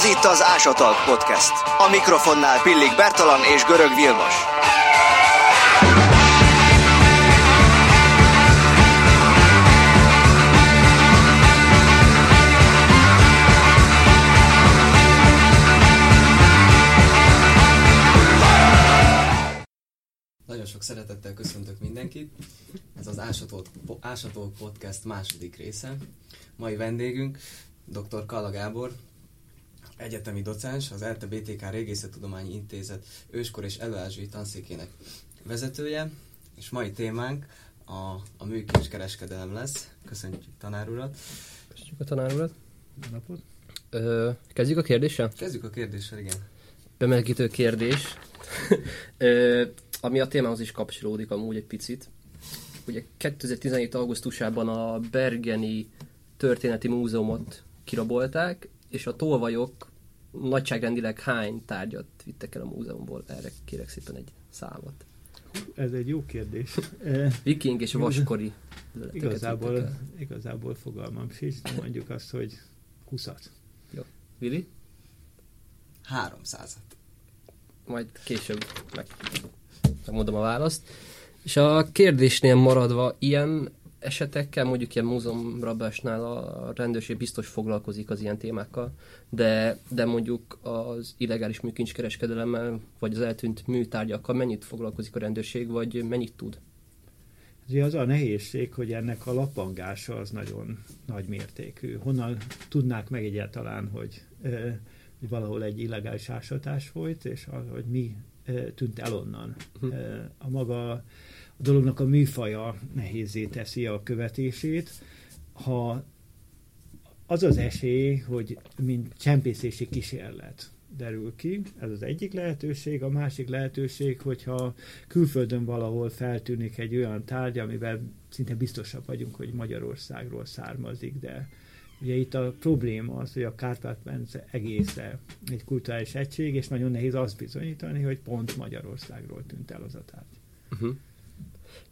Ez itt az Ásatalk Podcast. A mikrofonnál Pillik Bertalan és Görög Vilmos. Nagyon sok szeretettel köszöntök mindenkit. Ez az Ásatók Podcast második része. Mai vendégünk dr. Kalla Gábor, egyetemi docens, az ELTE BTK Régészettudományi Intézet őskor és előázsói tanszékének vezetője, és mai témánk a, a műkincs kereskedelem lesz. Köszönjük tanár urat. Köszönjük a tanár urat. Napot. Ö, kezdjük a kérdéssel? Kezdjük a kérdéssel, igen. Bemelegítő kérdés, Ö, ami a témához is kapcsolódik amúgy egy picit. Ugye 2017. augusztusában a Bergeni Történeti Múzeumot kirabolták, és a tolvajok nagyságrendileg hány tárgyat vittek el a múzeumból? Erre kérek szépen egy számot. Ez egy jó kérdés. Viking és vaskori Igazából, igazából fogalmam sincs, de mondjuk azt, hogy 20 Vili? 300 Majd később meg, megmondom a választ. És a kérdésnél maradva, ilyen esetekkel, mondjuk ilyen múzeumrabásnál a rendőrség biztos foglalkozik az ilyen témákkal, de, de mondjuk az illegális műkincskereskedelemmel, vagy az eltűnt műtárgyakkal mennyit foglalkozik a rendőrség, vagy mennyit tud? Ugye az a nehézség, hogy ennek a lappangása az nagyon nagy mértékű. Honnan tudnák meg egyáltalán, hogy, hogy valahol egy illegális ásatás folyt, és az, hogy mi tűnt el onnan. Hm. A maga a dolognak a műfaja nehézé teszi a követését. Ha az az esély, hogy mint csempészési kísérlet derül ki, ez az egyik lehetőség, a másik lehetőség, hogyha külföldön valahol feltűnik egy olyan tárgy, amivel szinte biztosabb vagyunk, hogy Magyarországról származik, de ugye itt a probléma az, hogy a Kárpát-medence egésze egy kulturális egység, és nagyon nehéz azt bizonyítani, hogy pont Magyarországról tűnt el az a tárgy. Uh-huh.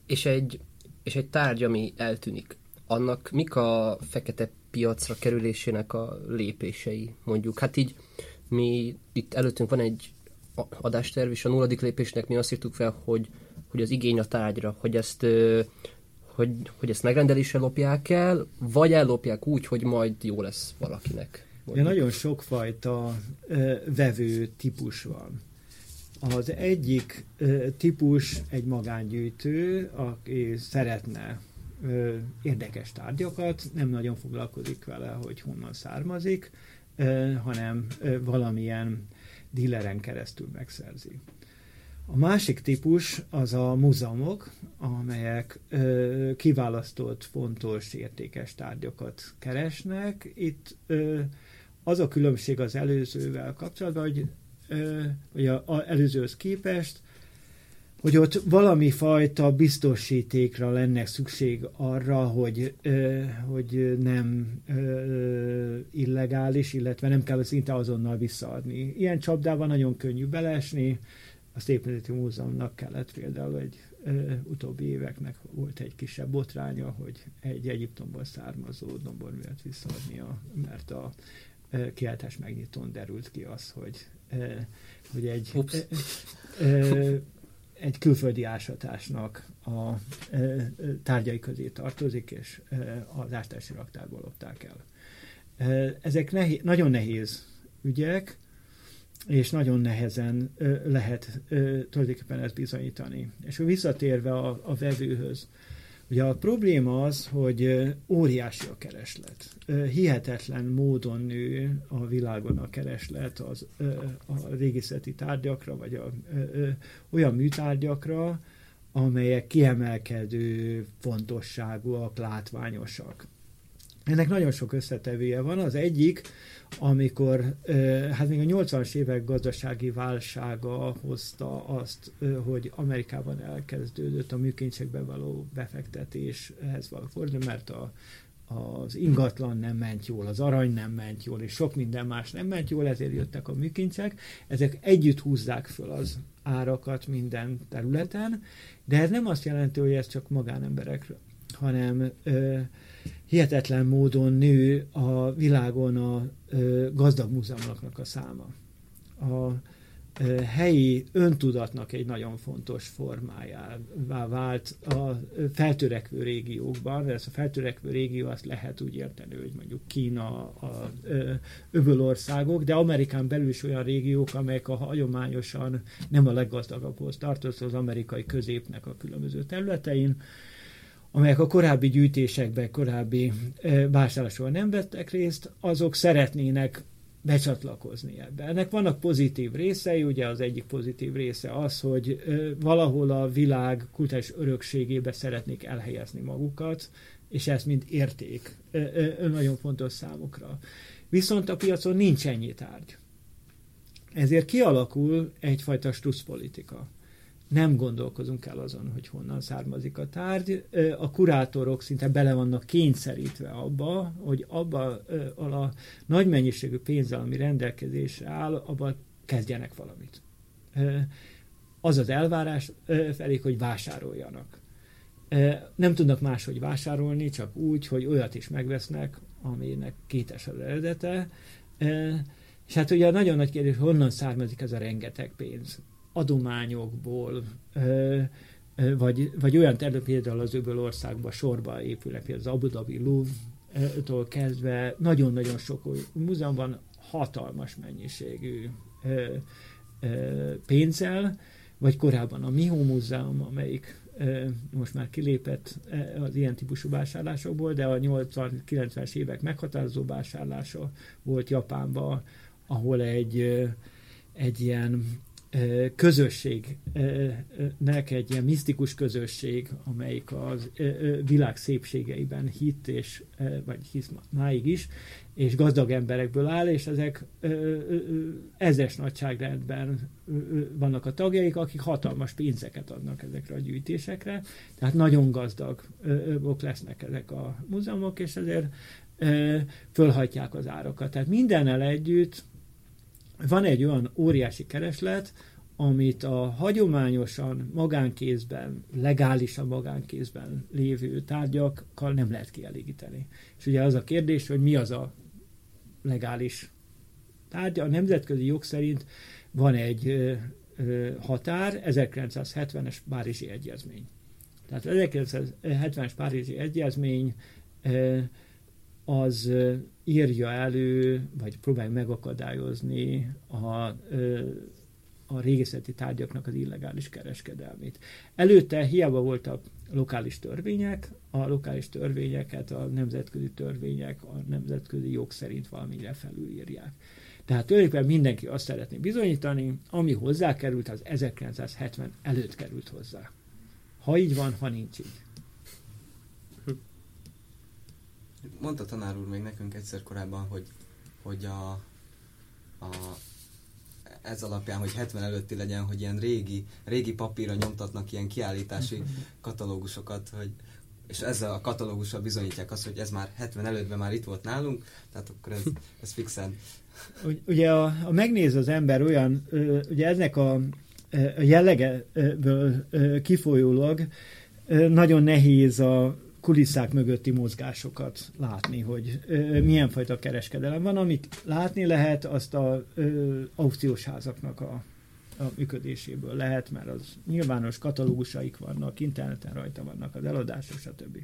És, egy, és egy tárgy, ami eltűnik, annak mik a fekete piacra kerülésének a lépései, mondjuk? Hát így mi itt előttünk van egy adásterv, és a nulladik lépésnek mi azt írtuk fel, hogy, hogy az igény a tárgyra, hogy ezt, hogy, hogy ezt megrendelésre lopják el, vagy ellopják úgy, hogy majd jó lesz valakinek. Ugye nagyon sokfajta ö, vevő típus van. Az egyik típus egy magángyűjtő, aki szeretne érdekes tárgyakat, nem nagyon foglalkozik vele, hogy honnan származik, hanem valamilyen díleren keresztül megszerzi. A másik típus az a múzeumok, amelyek ö, kiválasztott fontos értékes tárgyakat keresnek. Itt ö, az a különbség az előzővel kapcsolatban, hogy, ö, hogy a, a előzőhöz képest, hogy ott valami fajta biztosítékra lenne szükség arra, hogy, hogy nem illegális, illetve nem kell szinte azonnal visszaadni. Ilyen csapdában nagyon könnyű beleesni, a Szépművészeti Múzeumnak kellett például egy utóbbi éveknek volt egy kisebb botránya, hogy egy Egyiptomból származó domborművet visszaadnia, mert a kiáltás megnyitón derült ki az, hogy, hogy egy, Ups. egy külföldi ásatásnak a tárgyai közé tartozik, és az ástási raktárból lopták el. Ezek nehéz, nagyon nehéz ügyek, és nagyon nehezen lehet tulajdonképpen ezt bizonyítani. És visszatérve a, a vevőhöz, ugye a probléma az, hogy óriási a kereslet. Hihetetlen módon nő a világon a kereslet az, a régészeti tárgyakra, vagy a, olyan műtárgyakra, amelyek kiemelkedő fontosságúak, látványosak. Ennek nagyon sok összetevője van. Az egyik, amikor hát még a 80-as évek gazdasági válsága hozta azt, hogy Amerikában elkezdődött a műkincsekbe való befektetés ehhez való forduló, mert a, az ingatlan nem ment jól, az arany nem ment jól, és sok minden más nem ment jól, ezért jöttek a műkincsek. Ezek együtt húzzák föl az árakat minden területen, de ez nem azt jelenti, hogy ez csak magánemberekről, hanem ö, hihetetlen módon nő a világon a gazdag múzeumoknak a száma. A helyi öntudatnak egy nagyon fontos formájává vált a feltörekvő régiókban, de ez a feltörekvő régió azt lehet úgy érteni, hogy mondjuk Kína, a öbölországok, de Amerikán belül is olyan régiók, amelyek a hagyományosan nem a leggazdagabbhoz tartozó az amerikai középnek a különböző területein, amelyek a korábbi gyűjtésekben, korábbi vásárlásról nem vettek részt, azok szeretnének becsatlakozni ebbe. Ennek vannak pozitív részei, ugye az egyik pozitív része az, hogy valahol a világ kultúrás örökségébe szeretnék elhelyezni magukat, és ez mind érték, nagyon fontos számukra. Viszont a piacon nincs ennyi tárgy. Ezért kialakul egyfajta struszpolitika nem gondolkozunk el azon, hogy honnan származik a tárgy. A kurátorok szinte bele vannak kényszerítve abba, hogy abba a nagy mennyiségű pénzzel, ami rendelkezésre áll, abba kezdjenek valamit. Az az elvárás felé, hogy vásároljanak. Nem tudnak máshogy vásárolni, csak úgy, hogy olyat is megvesznek, aminek kétes az eredete. És hát ugye nagyon nagy kérdés, honnan származik ez a rengeteg pénz adományokból, vagy, vagy olyan terület, például az öböl országban sorba épülnek, például az Abu Dhabi Louvre-tól kezdve nagyon-nagyon sok múzeumban hatalmas mennyiségű pénzzel, vagy korábban a Miho Múzeum, amelyik most már kilépett az ilyen típusú vásárlásokból, de a 80-90-es évek meghatározó vásárlása volt Japánban, ahol egy, egy ilyen közösségnek, egy ilyen misztikus közösség, amelyik az világ szépségeiben hitt, és, vagy hisz máig is, és gazdag emberekből áll, és ezek ezes nagyságrendben vannak a tagjaik, akik hatalmas pénzeket adnak ezekre a gyűjtésekre, tehát nagyon gazdagok lesznek ezek a múzeumok, és ezért fölhajtják az árakat. Tehát mindennel együtt van egy olyan óriási kereslet, amit a hagyományosan magánkézben, legálisan magánkézben lévő tárgyakkal nem lehet kielégíteni. És ugye az a kérdés, hogy mi az a legális tárgya. A nemzetközi jog szerint van egy határ, 1970-es Párizsi Egyezmény. Tehát az 1970-es Párizsi Egyezmény az írja elő, vagy próbálja megakadályozni a, a régészeti tárgyaknak az illegális kereskedelmét. Előtte hiába voltak lokális törvények, a lokális törvényeket a nemzetközi törvények a nemzetközi jog szerint valamire felülírják. Tehát tulajdonképpen mindenki azt szeretné bizonyítani, ami hozzá került, az 1970 előtt került hozzá. Ha így van, ha nincs így. Mondta tanár úr még nekünk egyszer korábban, hogy, hogy a, a, ez alapján, hogy 70 előtti legyen, hogy ilyen régi, régi papírra nyomtatnak ilyen kiállítási katalógusokat, hogy, és ezzel a katalógussal bizonyítják azt, hogy ez már 70 előttben már itt volt nálunk, tehát akkor ez, ez fixen. Ugye a, a megnéz az ember olyan, ugye eznek a, a jellegeből kifolyólag nagyon nehéz a kulisszák mögötti mozgásokat látni, hogy ö, milyen fajta kereskedelem van. Amit látni lehet, azt a ö, aukciós házaknak a, a működéséből lehet, mert az nyilvános katalógusaik vannak, interneten rajta vannak az eladások, stb.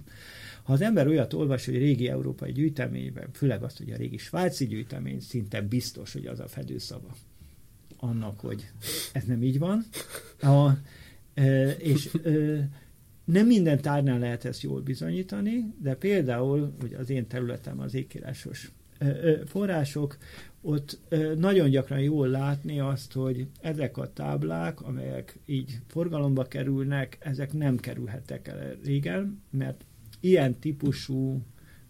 Ha az ember olyat olvas, hogy régi európai gyűjteményben, főleg azt, hogy a régi svájci gyűjtemény, szinte biztos, hogy az a fedőszava annak, hogy ez nem így van. A, e, és e, nem minden tárnál lehet ezt jól bizonyítani, de például, hogy az én területem az ékírásos források, ott nagyon gyakran jól látni azt, hogy ezek a táblák, amelyek így forgalomba kerülnek, ezek nem kerülhettek el régen, mert ilyen típusú,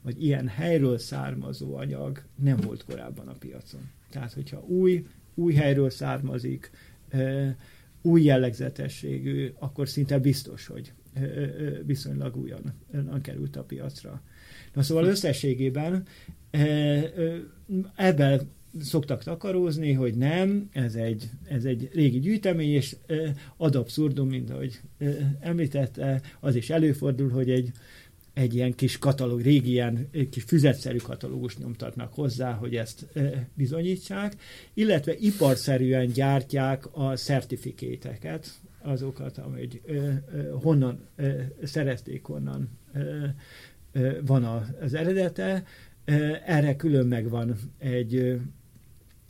vagy ilyen helyről származó anyag nem volt korábban a piacon. Tehát, hogyha új, új helyről származik, új jellegzetességű, akkor szinte biztos, hogy viszonylag újan került a piacra. Na szóval összességében ebben szoktak takarózni, hogy nem, ez egy, ez egy régi gyűjtemény, és ad abszurdum, mint ahogy említette, az is előfordul, hogy egy egy ilyen kis katalóg, régi ilyen kis füzetszerű katalógus nyomtatnak hozzá, hogy ezt bizonyítsák, illetve iparszerűen gyártják a szertifikéteket, azokat, amely honnan szerezték, honnan van az eredete. Erre külön megvan egy,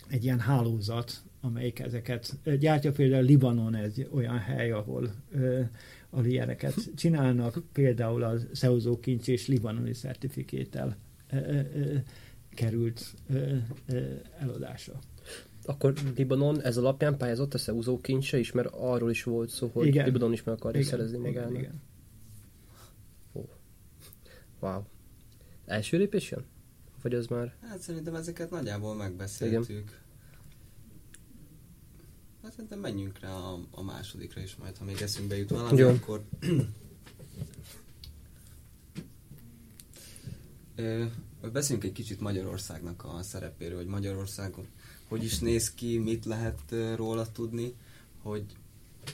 egy ilyen hálózat, amelyik ezeket gyártja. Például Libanon egy olyan hely, ahol ahol ilyeneket csinálnak, például a Szeuzó kincs és libanoni szertifikétel került eladásra. Akkor Libanon ez alapján pályázott a Szeuzó kincse is, mert arról is volt szó, hogy igen. Libanon is meg akarja igen, szerezni magának. Igen, igen. Oh. Wow. Első lépés jön? Vagy az már... Hát szerintem ezeket nagyjából megbeszéltük. Igen. Hát szerintem menjünk rá a, a másodikra is majd, ha még eszünkbe jut valami, Jó. akkor... Beszéljünk egy kicsit Magyarországnak a szerepéről, hogy Magyarországon hogy is néz ki, mit lehet róla tudni, hogy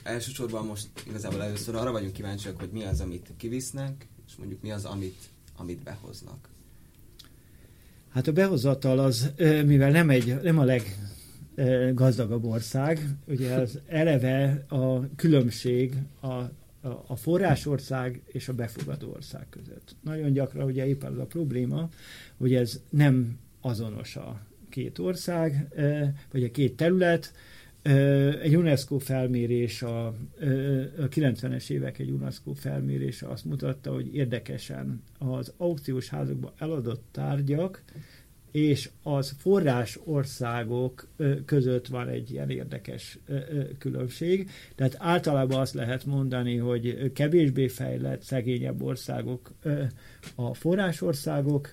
elsősorban most igazából először arra vagyunk kíváncsiak, hogy mi az, amit kivisznek, és mondjuk mi az, amit, amit behoznak. Hát a behozatal az, mivel nem, egy, nem a leggazdagabb ország, ugye az eleve a különbség a, a forrásország és a befogadó ország között. Nagyon gyakran ugye éppen az a probléma, hogy ez nem azonos a két ország, vagy a két terület. Egy UNESCO felmérés, a, a 90-es évek egy UNESCO felmérése azt mutatta, hogy érdekesen az aukciós házakban eladott tárgyak és az forrás országok között van egy ilyen érdekes különbség. Tehát általában azt lehet mondani, hogy kevésbé fejlett, szegényebb országok a forrásországok,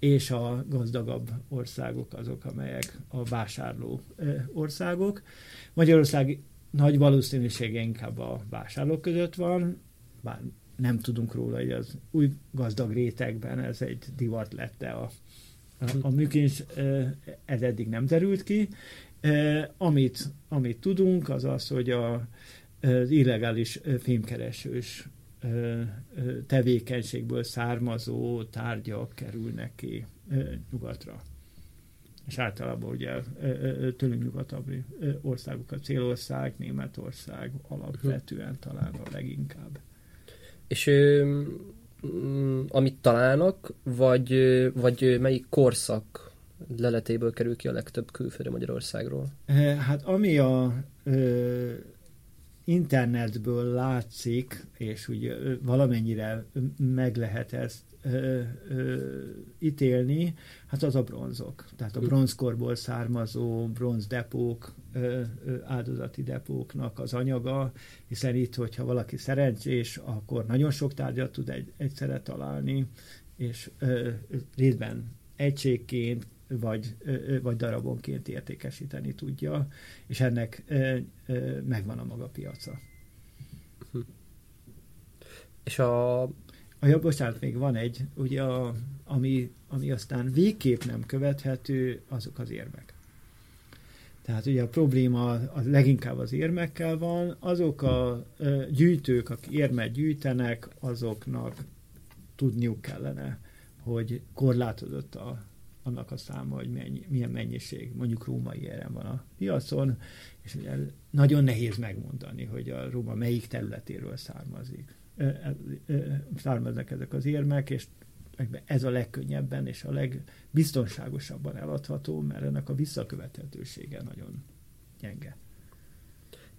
és a gazdagabb országok azok, amelyek a vásárló országok. Magyarország nagy valószínűsége inkább a vásárlók között van, bár nem tudunk róla, hogy az új gazdag rétegben ez egy divat lett a, a, a műkincs, ez eddig nem derült ki. Amit, amit tudunk, az az, hogy a, az illegális fémkeresős tevékenységből származó tárgyak kerülnek ki nyugatra. És általában ugye tőlünk nyugatabbi országok, a célország, Németország alapvetően talán a leginkább. És mm, amit találnak, vagy, vagy melyik korszak leletéből kerül ki a legtöbb külföldi Magyarországról? Hát ami a internetből látszik, és úgy valamennyire meg lehet ezt ö, ö, ítélni, hát az a bronzok. Tehát a bronzkorból származó bronzdepók, ö, ö, áldozati depóknak az anyaga, hiszen itt, hogyha valaki szerencsés, akkor nagyon sok tárgyat tud egy, egyszerre találni, és ö, részben egységként, vagy, vagy darabonként értékesíteni tudja, és ennek megvan a maga piaca. És a... A ja, bocsánat, még van egy, ugye, a, ami, ami aztán végképp nem követhető, azok az érmek. Tehát ugye a probléma az leginkább az érmekkel van, azok a gyűjtők, akik érmet gyűjtenek, azoknak tudniuk kellene, hogy korlátozott a annak a száma, hogy mennyi, milyen mennyiség mondjuk római érem van a piacon, és ugye nagyon nehéz megmondani, hogy a Róma melyik területéről származik. Származnak ezek az érmek, és ez a legkönnyebben és a legbiztonságosabban eladható, mert ennek a visszakövethetősége nagyon gyenge.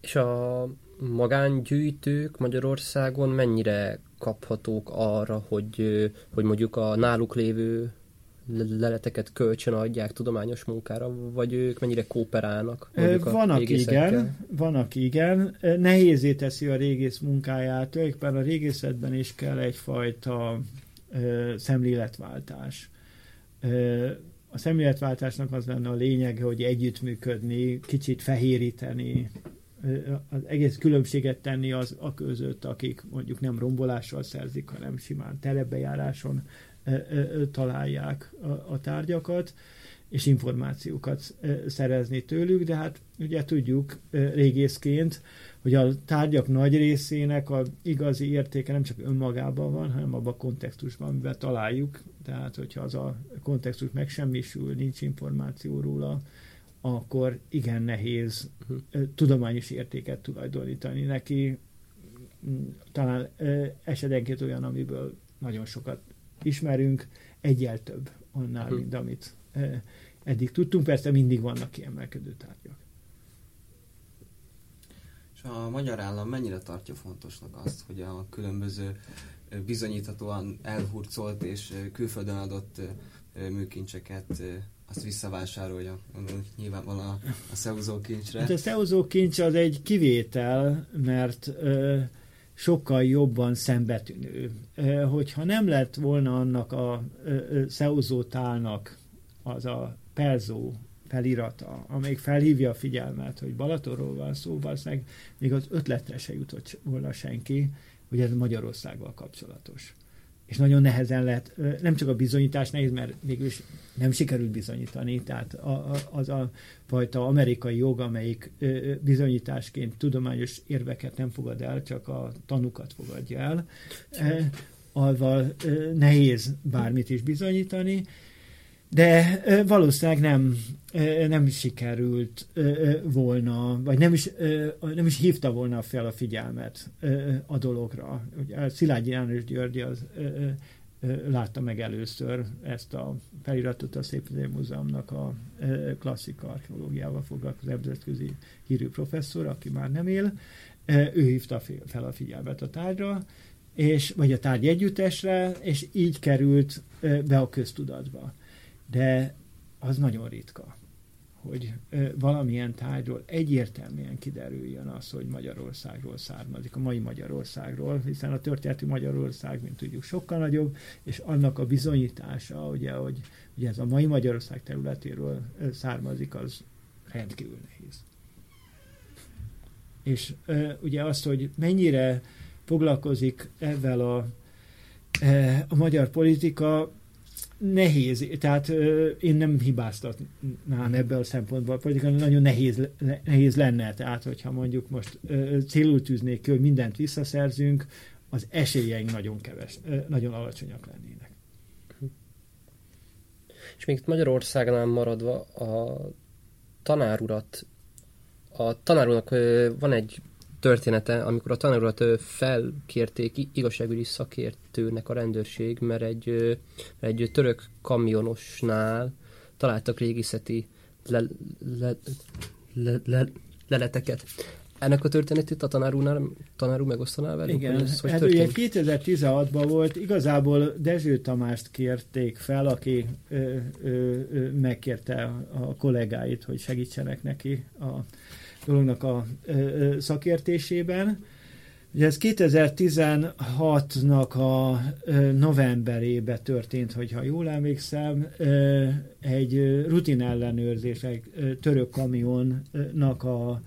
És a magángyűjtők Magyarországon mennyire kaphatók arra, hogy, hogy mondjuk a náluk lévő leleteket kölcsön adják tudományos munkára, vagy ők mennyire kooperálnak? Van, aki igen, van, aki igen. Nehézé teszi a régész munkáját, tulajdonképpen a régészetben is kell egyfajta ö, szemléletváltás. Ö, a szemléletváltásnak az lenne a lényege, hogy együttműködni, kicsit fehéríteni, az egész különbséget tenni az a között, akik mondjuk nem rombolással szerzik, hanem simán telebejáráson találják a, a tárgyakat, és információkat szerezni tőlük, de hát ugye tudjuk régészként, hogy a tárgyak nagy részének a igazi értéke nem csak önmagában van, hanem abban a kontextusban, amiben találjuk. Tehát, hogyha az a kontextus megsemmisül, nincs információ róla, akkor igen nehéz uh-huh. tudományos értéket tulajdonítani neki. Talán esetenként olyan, amiből nagyon sokat ismerünk, egyel több annál, uh-huh. mint amit eddig tudtunk. Persze mindig vannak kiemelkedő tárgyak. És a magyar állam mennyire tartja fontosnak azt, hogy a különböző bizonyíthatóan elhurcolt és külföldön adott műkincseket azt visszavásárolja, nyilvánvalóan a, a szeuzó kincsre. Hát a szeuzó kincs az egy kivétel, mert ö, sokkal jobban szembetűnő. Hogyha nem lett volna annak a szeuzó tálnak az a perzó felirata, amelyik felhívja a figyelmet, hogy Balatonról van szó, valószínűleg még az ötletre se jutott volna senki, hogy ez Magyarországgal kapcsolatos. És nagyon nehezen lehet, nem csak a bizonyítás nehéz, mert mégis nem sikerült bizonyítani, tehát az a fajta amerikai jog, amelyik bizonyításként tudományos érveket nem fogad el, csak a tanukat fogadja el, azzal nehéz bármit is bizonyítani, de valószínűleg nem, nem sikerült volna, vagy nem is, nem is hívta volna fel a figyelmet a dologra. Ugye Szilágyi János György az látta meg először ezt a feliratot a Szépművész Múzeumnak a klasszika archeológiával foglalkozó nemzetközi hírű professzor, aki már nem él. Ő hívta fel a figyelmet a tárgyra, és, vagy a tárgy együttesre, és így került be a köztudatba de az nagyon ritka, hogy valamilyen tárgyról egyértelműen kiderüljön az, hogy Magyarországról származik, a mai Magyarországról, hiszen a történeti Magyarország, mint tudjuk, sokkal nagyobb, és annak a bizonyítása, ugye, hogy ugye ez a mai Magyarország területéről származik, az rendkívül nehéz. És ugye azt, hogy mennyire foglalkozik ezzel a, a magyar politika, nehéz, tehát ö, én nem hibáztatnám ebből a szempontból, politika nagyon nehéz, nehéz lenne, tehát hogyha mondjuk most ö, célul tűznék ki, hogy mindent visszaszerzünk, az esélyeink nagyon keves, ö, nagyon alacsonyak lennének. És még itt Magyarországnál maradva a tanárurat, a tanárulnak van egy története, amikor a tanulat felkérték igazságügyi szakértőnek a rendőrség, mert egy, egy török kamionosnál találtak régészeti le, le, le, le, leleteket. Ennek a történetét a tanárúnál, tanárú megosztaná velünk? Igen, ez, hogy hát ugye 2016-ban volt, igazából Dezső Tamást kérték fel, aki ö, ö, ö, megkérte a kollégáit, hogy segítsenek neki a dolognak a szakértésében. Ugye ez 2016-nak a novemberébe történt, hogyha jól emlékszem, egy rutin ellenőrzés, egy török kamionnak a,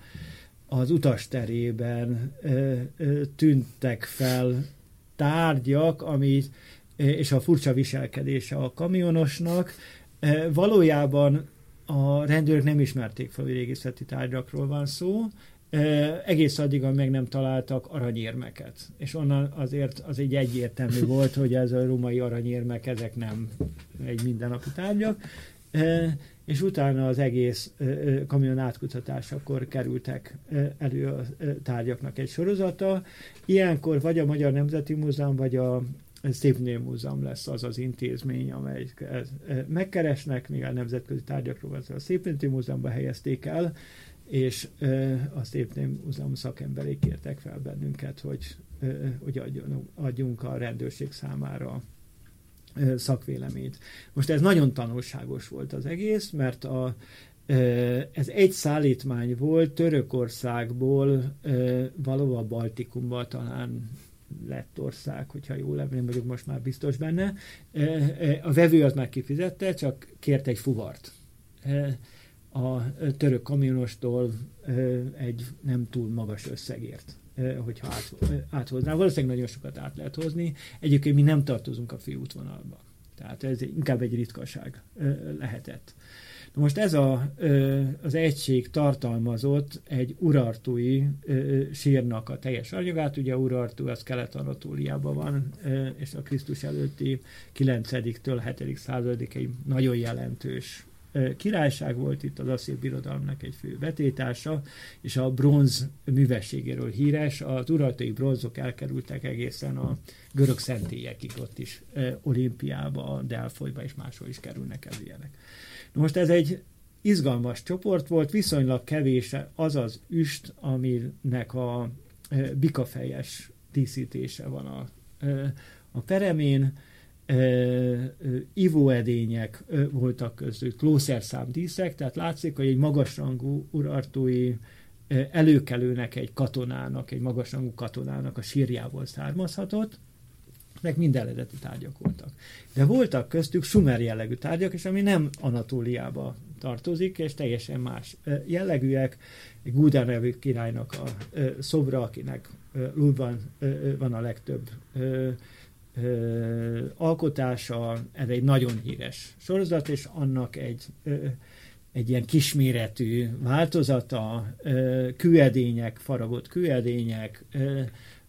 az utasterében tűntek fel tárgyak, ami, és a furcsa viselkedése a kamionosnak. Valójában a rendőrök nem ismerték fel, hogy régészeti tárgyakról van szó, egész addig, amíg meg nem találtak aranyérmeket. És onnan azért az egy egyértelmű volt, hogy ez a római aranyérmek, ezek nem egy mindennapi tárgyak. És utána az egész kamion átkutatásakor kerültek elő a tárgyaknak egy sorozata. Ilyenkor vagy a Magyar Nemzeti Múzeum, vagy a Szépnő Múzeum lesz az az intézmény, amely megkeresnek, míg a nemzetközi tárgyakról az a Szépnő Múzeumban helyezték el, és a Szépnő Múzeum szakemberék kértek fel bennünket, hogy, hogy adjunk a rendőrség számára szakvéleményt. Most ez nagyon tanulságos volt az egész, mert a, ez egy szállítmány volt Törökországból valóban Baltikumba talán lett ország, hogyha jól emlékszem, vagyok most már biztos benne. E, e, a vevő az már kifizette, csak kért egy fuvart. E, a török kamionostól egy nem túl magas összegért hogyha át, áthozná. Valószínűleg nagyon sokat át lehet hozni. Egyébként mi nem tartozunk a főútvonalba. Tehát ez inkább egy ritkaság lehetett. Na most ez a, az egység tartalmazott egy urartui sírnak a teljes anyagát, ugye Urartu az Kelet-Anatóliában van, és a Krisztus előtti 9-től 7. századig egy nagyon jelentős királyság volt itt az Asszír Birodalomnak egy fő betétása, és a bronz művességéről híres. Az uraltai bronzok elkerültek egészen a görög szentélyekig ott is, Olimpiába, Delfolyba és máshol is kerülnek el ilyenek. Most ez egy izgalmas csoport volt, viszonylag kevés az az üst, aminek a bikafejes díszítése van a, a peremén, ivóedények voltak között, klószerszám díszek, tehát látszik, hogy egy magasrangú urartói előkelőnek, egy katonának, egy magasrangú katonának a sírjából származhatott, meg mind eredeti tárgyak voltak. De voltak köztük sumer jellegű tárgyak, és ami nem Anatóliába tartozik, és teljesen más jellegűek. Gúdán nevű királynak a szobra, akinek Lulban van a legtöbb alkotása, ez egy nagyon híres sorozat, és annak egy, ö, egy ilyen kisméretű változata, ö, faragott kőedények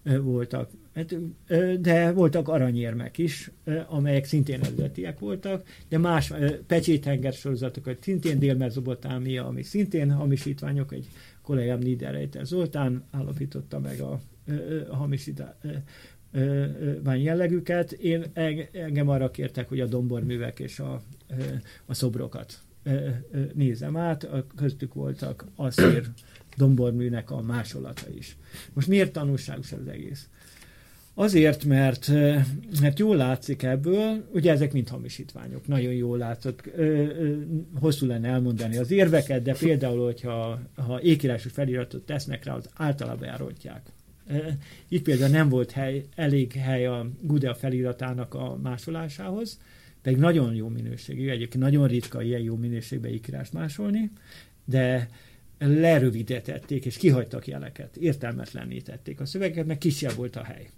voltak, hát, de voltak aranyérmek is, amelyek szintén eredetiek voltak, de más pecsétenger sorozatokat, szintén Dél-Mezopotámia, ami szintén hamisítványok, egy kollégám Niederreiter Zoltán állapította meg a, a hamisítás, van jellegüket. Én engem arra kértek, hogy a domborművek és a, a szobrokat nézem át. Köztük voltak asszír domborműnek a másolata is. Most miért tanulságos az egész? Azért, mert, mert jól látszik ebből, ugye ezek mind hamisítványok, nagyon jól látszott, hosszú lenne elmondani az érveket, de például, hogyha ha ékírásos feliratot tesznek rá, az általában elrontják itt például nem volt hely, elég hely a Gudea feliratának a másolásához, pedig nagyon jó minőségű, egyébként nagyon ritka ilyen jó minőségben ikrást másolni, de lerövidítették és kihagytak jeleket, értelmetlenítették a szövegeket, mert kisebb volt a hely.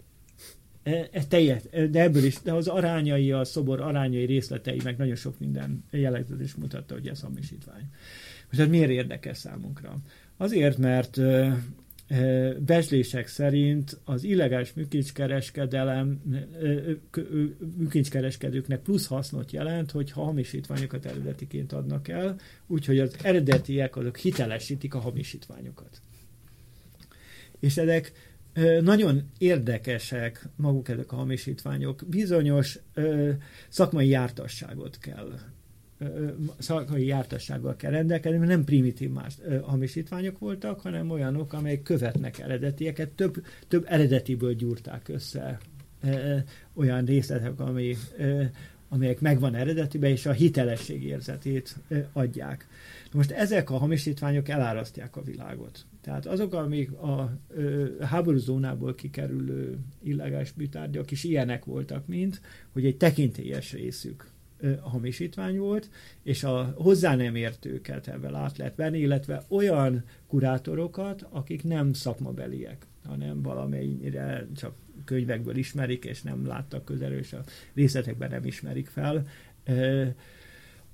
Ez teljes, de ebből is, de az arányai, a szobor arányai részletei, meg nagyon sok minden jellegzetes mutatta, hogy ez hamisítvány. Most ez miért érdekes számunkra? Azért, mert becslések szerint az illegális műkincskereskedelem műkincskereskedőknek plusz hasznot jelent, hogy hamisítványokat eredetiként adnak el, úgyhogy az eredetiek azok hitelesítik a hamisítványokat. És ezek nagyon érdekesek maguk ezek a hamisítványok. Bizonyos szakmai jártasságot kell szakmai jártassággal kell rendelkezni, mert nem primitív más hamisítványok voltak, hanem olyanok, amelyek követnek eredetieket, több, több eredetiből gyúrták össze olyan részletek, ami, amelyek megvan eredetiben, és a hitelesség érzetét adják. Most ezek a hamisítványok elárasztják a világot. Tehát azok, amik a háború zónából kikerülő illegális műtárgyak is ilyenek voltak, mint hogy egy tekintélyes részük hamisítvány volt, és a hozzá nem értőket ebben át lehet venni, illetve olyan kurátorokat, akik nem szakmabeliek, hanem valamennyire csak könyvekből ismerik, és nem láttak közelről, és a részletekben nem ismerik fel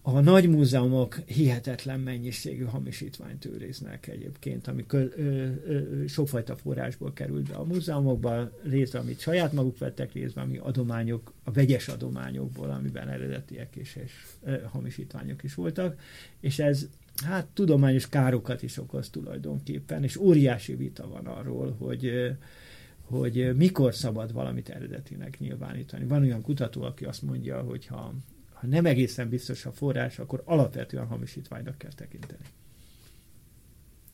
a nagy múzeumok hihetetlen mennyiségű hamisítványt őriznek egyébként, ami sokfajta forrásból került be a múzeumokba, részre, amit saját maguk vettek, részre, ami adományok, a vegyes adományokból, amiben eredetiek is és ö, hamisítványok is voltak, és ez hát tudományos károkat is okoz tulajdonképpen, és óriási vita van arról, hogy hogy mikor szabad valamit eredetinek nyilvánítani. Van olyan kutató, aki azt mondja, hogy ha ha nem egészen biztos a forrás, akkor alapvetően hamisítványnak kell tekinteni.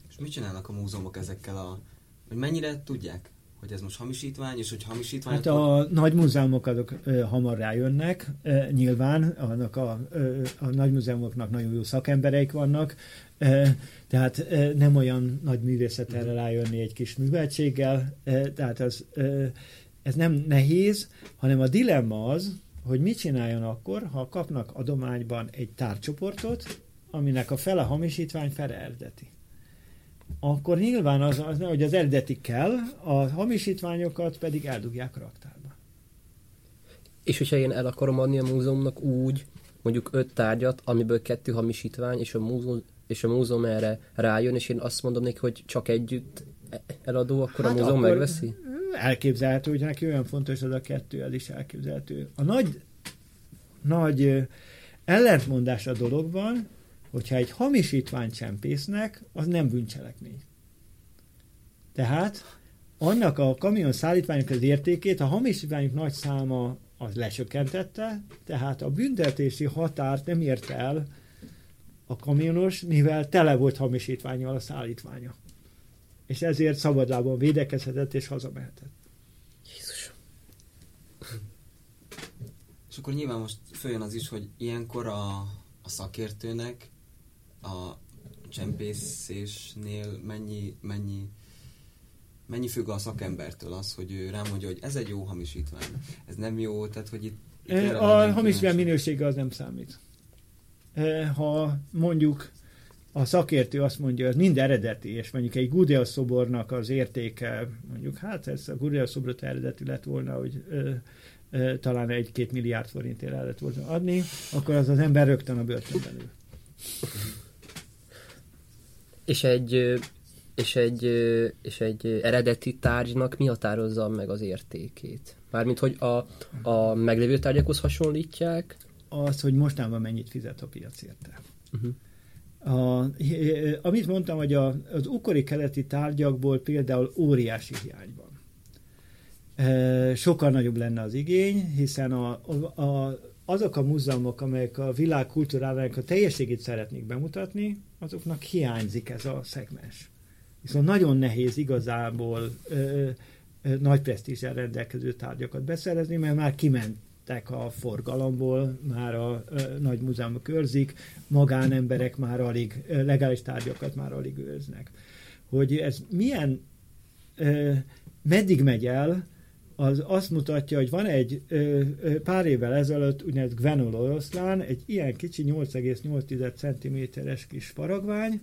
És mit csinálnak a múzeumok ezekkel a... hogy mennyire tudják, hogy ez most hamisítvány, és hogy hamisítvány... Hát akkor... a nagy múzeumok azok ö, hamar rájönnek, ö, nyilván, annak a, ö, a nagy múzeumoknak nagyon jó szakembereik vannak, ö, tehát ö, nem olyan nagy művészet erre rájönni egy kis műveltséggel, ö, tehát az, ö, ez nem nehéz, hanem a dilemma az, hogy mit csináljon akkor, ha kapnak adományban egy tárcsoportot, aminek a fele hamisítvány, fele eredeti. Akkor nyilván az, az, hogy az eredeti kell, a hamisítványokat pedig eldugják a raktárba. És hogyha én el akarom adni a múzeumnak úgy, mondjuk öt tárgyat, amiből kettő hamisítvány, és a múzeum, és a múzeum erre rájön, és én azt mondom neki, hogy csak együtt eladó, akkor hát a múzeum akkor megveszi? Elképzelhető, hogy neki olyan fontos az a kettő, ez is elképzelhető. A nagy, nagy ellentmondás a dologban, hogyha egy hamisítványt csempésznek, az nem bűncselekmény. Tehát annak a kamion szállítványok az értékét a hamisítványok nagy száma az lesökkentette, tehát a büntetési határt nem ért el a kamionos, mivel tele volt hamisítványjal a szállítványa. És ezért szabadlábon védekezhetett és hazamehetett. Jézus. És akkor nyilván most följön az is, hogy ilyenkor a, a szakértőnek a csempészésnél mennyi, mennyi mennyi függ a szakembertől az, hogy ő rámondja, hogy ez egy jó hamisítvány, ez nem jó, tehát hogy itt... itt a hamisítvány minősége az nem számít. Ha mondjuk a szakértő azt mondja, hogy mind eredeti, és mondjuk egy Gudea szobornak az értéke, mondjuk hát ez a Gudea szobrot eredeti lett volna, hogy ö, ö, talán egy-két milliárd forintért el lett volna adni, akkor az az ember rögtön a börtönben ül. És egy és egy, és egy eredeti tárgynak mi határozza meg az értékét? Mármint, hogy a, a meglévő tárgyakhoz hasonlítják? Az, hogy mostában mennyit fizet a piac érte. Uh-huh. A, amit mondtam, hogy a, az ukori keleti tárgyakból például óriási hiány van. E, sokkal nagyobb lenne az igény, hiszen a, a, azok a múzeumok, amelyek a világ kultúrájának a teljességét szeretnék bemutatni, azoknak hiányzik ez a szegmens. Viszont nagyon nehéz igazából ö, ö, nagy presztízsel rendelkező tárgyakat beszerezni, mert már kimentek a forgalomból, már a ö, nagy múzeumok őrzik, magánemberek már alig, ö, legális tárgyakat már alig őrznek. Hogy ez milyen, ö, meddig megy el, az azt mutatja, hogy van egy ö, ö, pár évvel ezelőtt úgynevezett Gvenol oroszlán, egy ilyen kicsi 8,8 cm-es kis faragvány,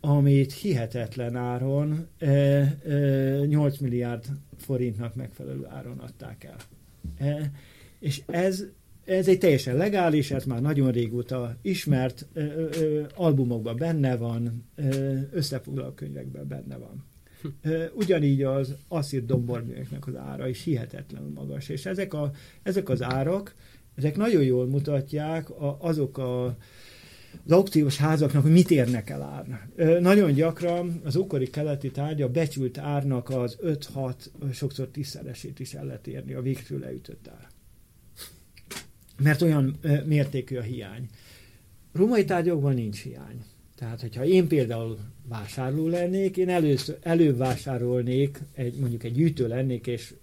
amit hihetetlen áron e, 8 milliárd forintnak megfelelő áron adták el. És ez, ez egy teljesen legális, ez már nagyon régóta ismert, e, e, albumokban benne van, összefoglaló könyvekben benne van. Ugyanígy az asszír domborműveknek az ára is hihetetlenül magas, és ezek, a, ezek az árak, ezek nagyon jól mutatják a, azok a az aukciós házaknak, hogy mit érnek el ár. Nagyon gyakran az ókori keleti tárgya becsült árnak az 5-6, sokszor tízszeresét is el lehet érni a végtől leütött ár. Mert olyan mértékű a hiány. Római tárgyakban nincs hiány. Tehát, hogyha én például vásárló lennék, én először, előbb vásárolnék, egy, mondjuk egy gyűjtő lennék, és,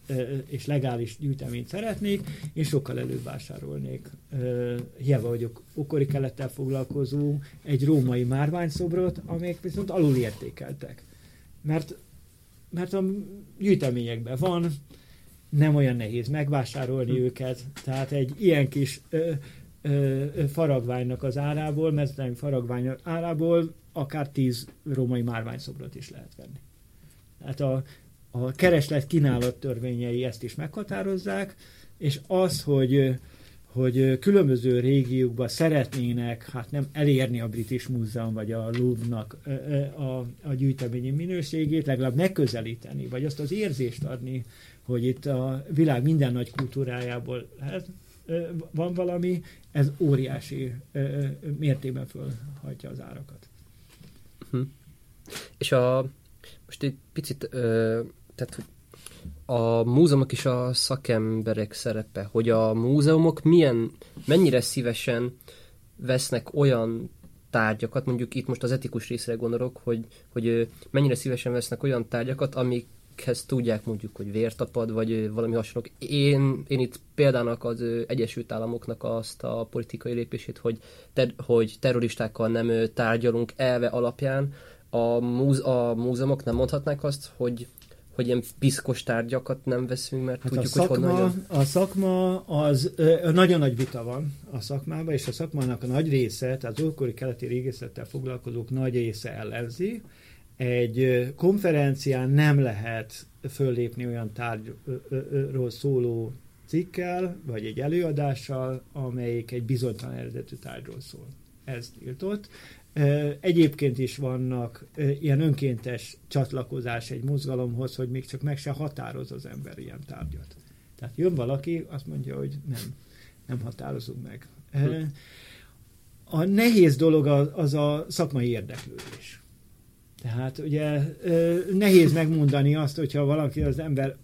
és legális gyűjteményt szeretnék, én sokkal előbb vásárolnék. Hiába vagyok okori kelettel foglalkozó, egy római márványszobrot, amelyek viszont alul értékeltek. Mert, mert a gyűjteményekben van, nem olyan nehéz megvásárolni hm. őket, tehát egy ilyen kis ö, faragványnak az árából, mezőtelen faragvány árából akár tíz római márványszobrot is lehet venni. Tehát a, a kereslet kínálat törvényei ezt is meghatározzák, és az, hogy hogy különböző régiókban szeretnének hát nem elérni a British Múzeum vagy a Louvre-nak a, a gyűjteményi minőségét, legalább megközelíteni, vagy azt az érzést adni, hogy itt a világ minden nagy kultúrájából lehet, van valami, ez óriási mértékben fölhajtja az árakat. Hm. És a, most egy picit, ö, tehát a múzeumok és a szakemberek szerepe, hogy a múzeumok milyen, mennyire szívesen vesznek olyan tárgyakat, mondjuk itt most az etikus részre gondolok, hogy, hogy mennyire szívesen vesznek olyan tárgyakat, amik akikhez tudják mondjuk, hogy vértapad, vagy valami hasonló. Én, én itt példának az Egyesült Államoknak azt a politikai lépését, hogy, ter, hogy terroristákkal nem tárgyalunk elve alapján, a, múz, a múzeumok nem mondhatnák azt, hogy hogy ilyen piszkos tárgyakat nem veszünk, mert hát tudjuk, a szakma, hogy honnan jön. A szakma az, ö, nagyon nagy vita van a szakmában, és a szakmának a nagy része, tehát az ókori keleti régészettel foglalkozók nagy része ellenzi, egy konferencián nem lehet föllépni olyan tárgyról szóló cikkel, vagy egy előadással, amelyik egy bizonytalan eredetű tárgyról szól. Ez tiltott. Egyébként is vannak ilyen önkéntes csatlakozás egy mozgalomhoz, hogy még csak meg se határoz az ember ilyen tárgyat. Tehát jön valaki, azt mondja, hogy nem, nem határozunk meg. A nehéz dolog az, az a szakmai érdeklődés. Tehát ugye nehéz megmondani azt, hogyha valaki az ember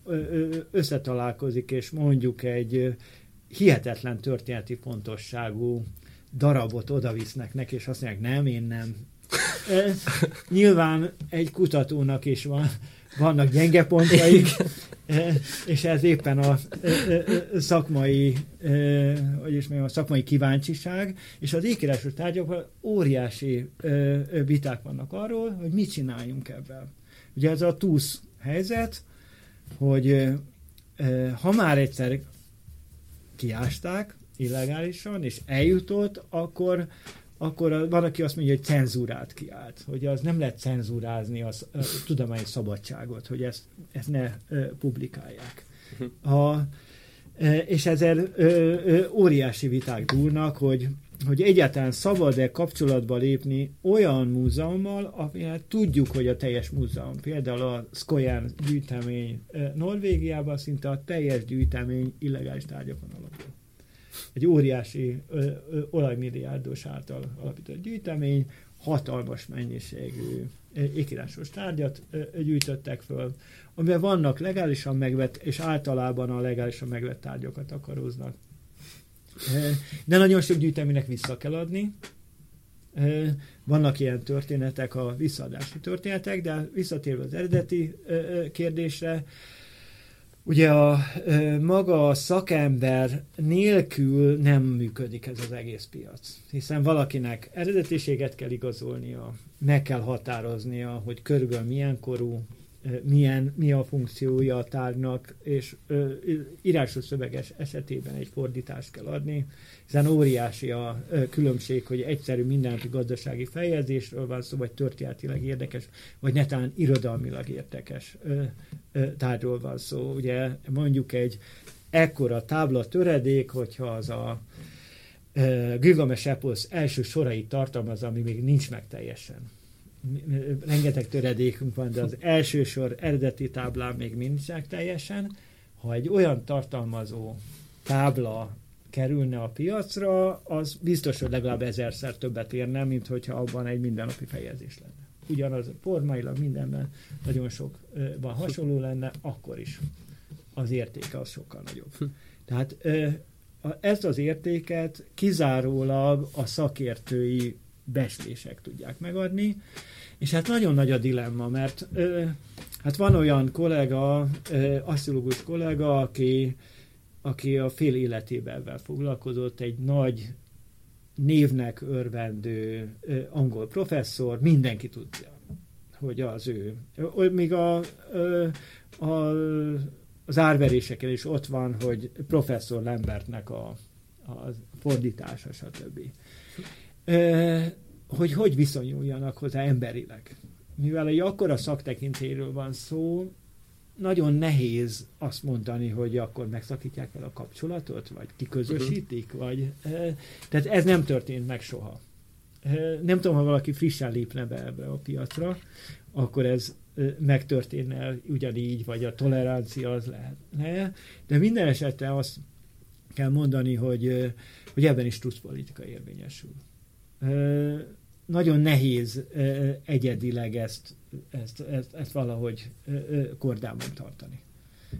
összetalálkozik, és mondjuk egy hihetetlen történeti fontosságú darabot odavisznek neki, és azt mondják, nem, én nem. Nyilván egy kutatónak is van, vannak gyenge pontjai, és ez éppen a szakmai, hogy is mondjam, a szakmai kíváncsiság, és az ékírásos tárgyakban óriási viták vannak arról, hogy mit csináljunk ebben. Ugye ez a túsz helyzet, hogy ha már egyszer kiásták illegálisan, és eljutott, akkor akkor van, aki azt mondja, hogy cenzúrát kiállt, hogy az nem lehet cenzúrázni a tudományos szabadságot, hogy ezt, ezt ne publikálják. A, és ezzel óriási viták dúlnak, hogy, hogy egyáltalán szabad-e kapcsolatba lépni olyan múzeummal, amivel tudjuk, hogy a teljes múzeum, például a Skoyan gyűjtemény Norvégiában szinte a teljes gyűjtemény illegális tárgyakon alapul egy óriási olajmilliárdos által alapított gyűjtemény, hatalmas mennyiségű ékírásos tárgyat gyűjtöttek föl, amiben vannak legálisan megvett, és általában a legálisan megvett tárgyakat akaróznak. De nagyon sok gyűjteménynek vissza kell adni. Vannak ilyen történetek, a visszaadási történetek, de visszatérve az eredeti kérdésre, Ugye a maga a szakember nélkül nem működik ez az egész piac, hiszen valakinek eredetiséget kell igazolnia, meg kell határoznia, hogy körülbelül milyen korú, milyen, mi a funkciója a tárgynak, és ö, írásos szöveges esetében egy fordítást kell adni, hiszen óriási a ö, különbség, hogy egyszerű mindennapi gazdasági fejezésről van szó, vagy történetileg érdekes, vagy netán irodalmilag érdekes ö, ö, tárgyról van szó. Ugye mondjuk egy ekkora tábla töredék, hogyha az a Gilgamesh Epos első sorait tartalmaz, ami még nincs meg teljesen rengeteg töredékünk van, de az első sor eredeti táblán még nincsenek teljesen. Ha egy olyan tartalmazó tábla kerülne a piacra, az biztos, hogy legalább ezerszer többet érne, mint hogyha abban egy mindennapi fejezés lenne. Ugyanaz formailag mindenben nagyon sokban hasonló lenne, akkor is az értéke az sokkal nagyobb. Hm. Tehát ezt az értéket kizárólag a szakértői beslések tudják megadni, és hát nagyon nagy a dilemma, mert ö, hát van olyan kollega, ö, kollega, aki, aki a fél életében foglalkozott, egy nagy névnek örvendő ö, angol professzor, mindenki tudja, hogy az ő. Még a, ö, a, az árveréseken is ott van, hogy professzor Lembertnek a, a fordítása, stb hogy hogy viszonyuljanak hozzá emberileg. Mivel egy akkora szaktekintéről van szó, nagyon nehéz azt mondani, hogy akkor megszakítják el a kapcsolatot, vagy kiközösítik, uh-huh. vagy... Tehát ez nem történt meg soha. Nem tudom, ha valaki frissen lépne be ebbe a piacra, akkor ez megtörténne ugyanígy, vagy a tolerancia az lehetne. De minden esetre azt kell mondani, hogy, hogy ebben is plusz politika érvényesül nagyon nehéz egyedileg ezt, ezt, ezt, ezt valahogy kordában tartani.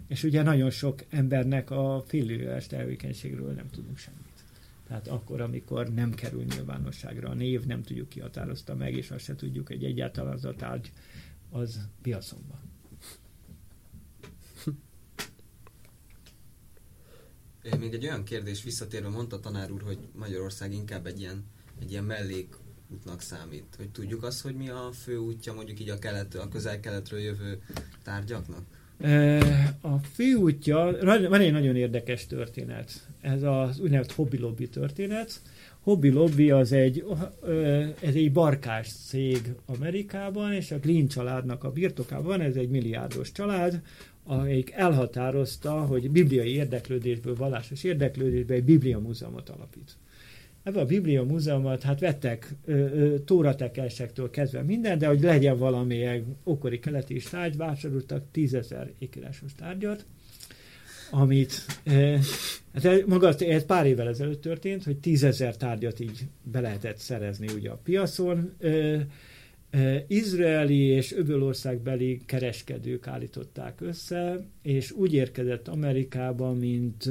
És ugye nagyon sok embernek a félőes tevékenységről nem tudunk semmit. Tehát akkor, amikor nem kerül nyilvánosságra a név, nem tudjuk ki határozta meg, és azt se tudjuk, hogy egyáltalán az a tárgy az piacon van. Még egy olyan kérdés visszatérve mondta tanár úr, hogy Magyarország inkább egy ilyen, egy ilyen mellék útnak számít? Hogy tudjuk azt, hogy mi a fő útja mondjuk így a, kelet, a közel-keletről jövő tárgyaknak? A fő útja, van egy nagyon érdekes történet. Ez az úgynevezett hobby lobby történet, Hobby Lobby az egy, ez egy barkás cég Amerikában, és a Green családnak a birtokában, ez egy milliárdos család, amelyik elhatározta, hogy bibliai érdeklődésből, vallásos érdeklődésből egy Biblia múzeumot alapít. Ebbe a Biblia múzeumot, hát vettek tóratekelsektől kezdve minden, de hogy legyen valamilyen okori keleti is tárgy, vásároltak tízezer ékírásos tárgyat, amit hát maga ez pár évvel ezelőtt történt, hogy tízezer tárgyat így be lehetett szerezni ugye a piacon. Izraeli és öbölországbeli kereskedők állították össze, és úgy érkezett Amerikába, mint,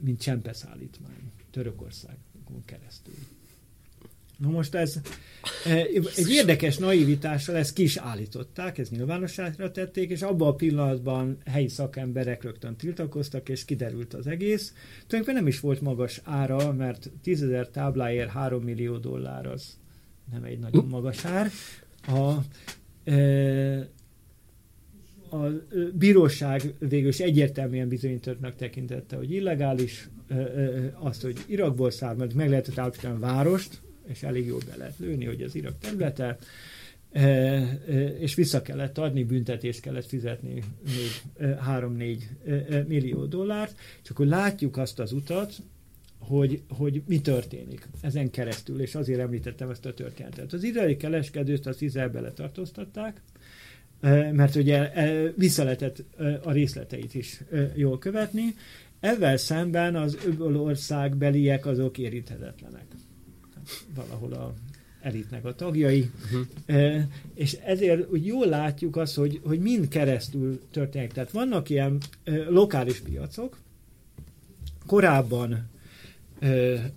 mint csempeszállítmány Törökországon keresztül. Na most ez egy érdekes naivitással ezt ki is állították, ez nyilvánosságra tették, és abban a pillanatban helyi szakemberek rögtön tiltakoztak, és kiderült az egész. Tulajdonképpen nem is volt magas ára, mert 10.000 tábláért 3 millió dollár az nem egy nagyon magas ár. A, a bíróság végül is egyértelműen bizonyítottnak tekintette, hogy illegális, azt, hogy Irakból származik, meg lehetett állapítani a várost, és elég jól be lehet lőni, hogy az Irak területe, és vissza kellett adni, büntetést kellett fizetni még 3-4 e, millió dollárt, és akkor látjuk azt az utat, hogy, hogy mi történik ezen keresztül, és azért említettem ezt a történetet. Az izraeli kereskedőt az Izraelbe letartóztatták, mert ugye vissza lehetett a részleteit is jól követni, ezzel szemben az öböl beliek azok érinthetetlenek valahol a elitnek a tagjai, uh-huh. e, és ezért úgy jól látjuk azt, hogy, hogy mind keresztül történik. Tehát vannak ilyen e, lokális piacok, korábban e,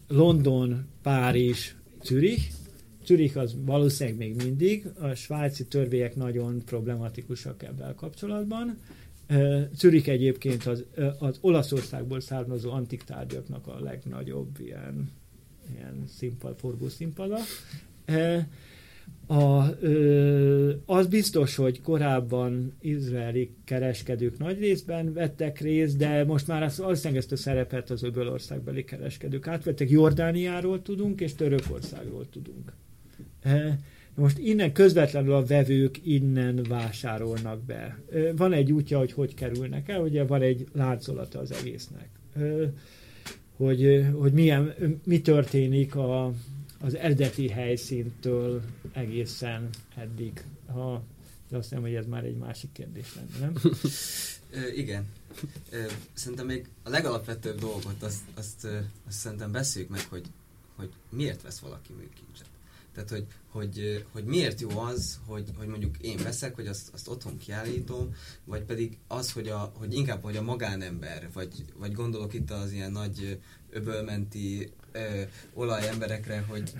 London, Párizs, Zürich, Zürich az valószínűleg még mindig, a svájci törvények nagyon problematikusak ebben kapcsolatban. Zürich egyébként az, az Olaszországból származó antik tárgyaknak a legnagyobb ilyen ilyen színpad, forgó színpada. A, az biztos, hogy korábban izraeli kereskedők nagy részben vettek részt, de most már az, valószínűleg ezt a szerepet az öbölországbeli kereskedők átvettek. Jordániáról tudunk, és Törökországról tudunk. E, most innen közvetlenül a vevők innen vásárolnak be. Van egy útja, hogy hogy kerülnek el, ugye van egy láncolata az egésznek. Hogy, hogy milyen, mi történik a, az eredeti helyszíntől egészen eddig. Ha, de azt nem, hogy ez már egy másik kérdés lenne, nem? Igen. Szerintem még a legalapvetőbb dolgot azt, azt, azt szerintem beszéljük meg, hogy, hogy miért vesz valaki műkincset. Tehát, hogy, hogy, hogy miért jó az, hogy, hogy mondjuk én veszek, hogy azt, azt otthon kiállítom, vagy pedig az, hogy, a, hogy inkább hogy a magánember, vagy, vagy gondolok itt az ilyen nagy öbölmenti ö, olajemberekre, hogy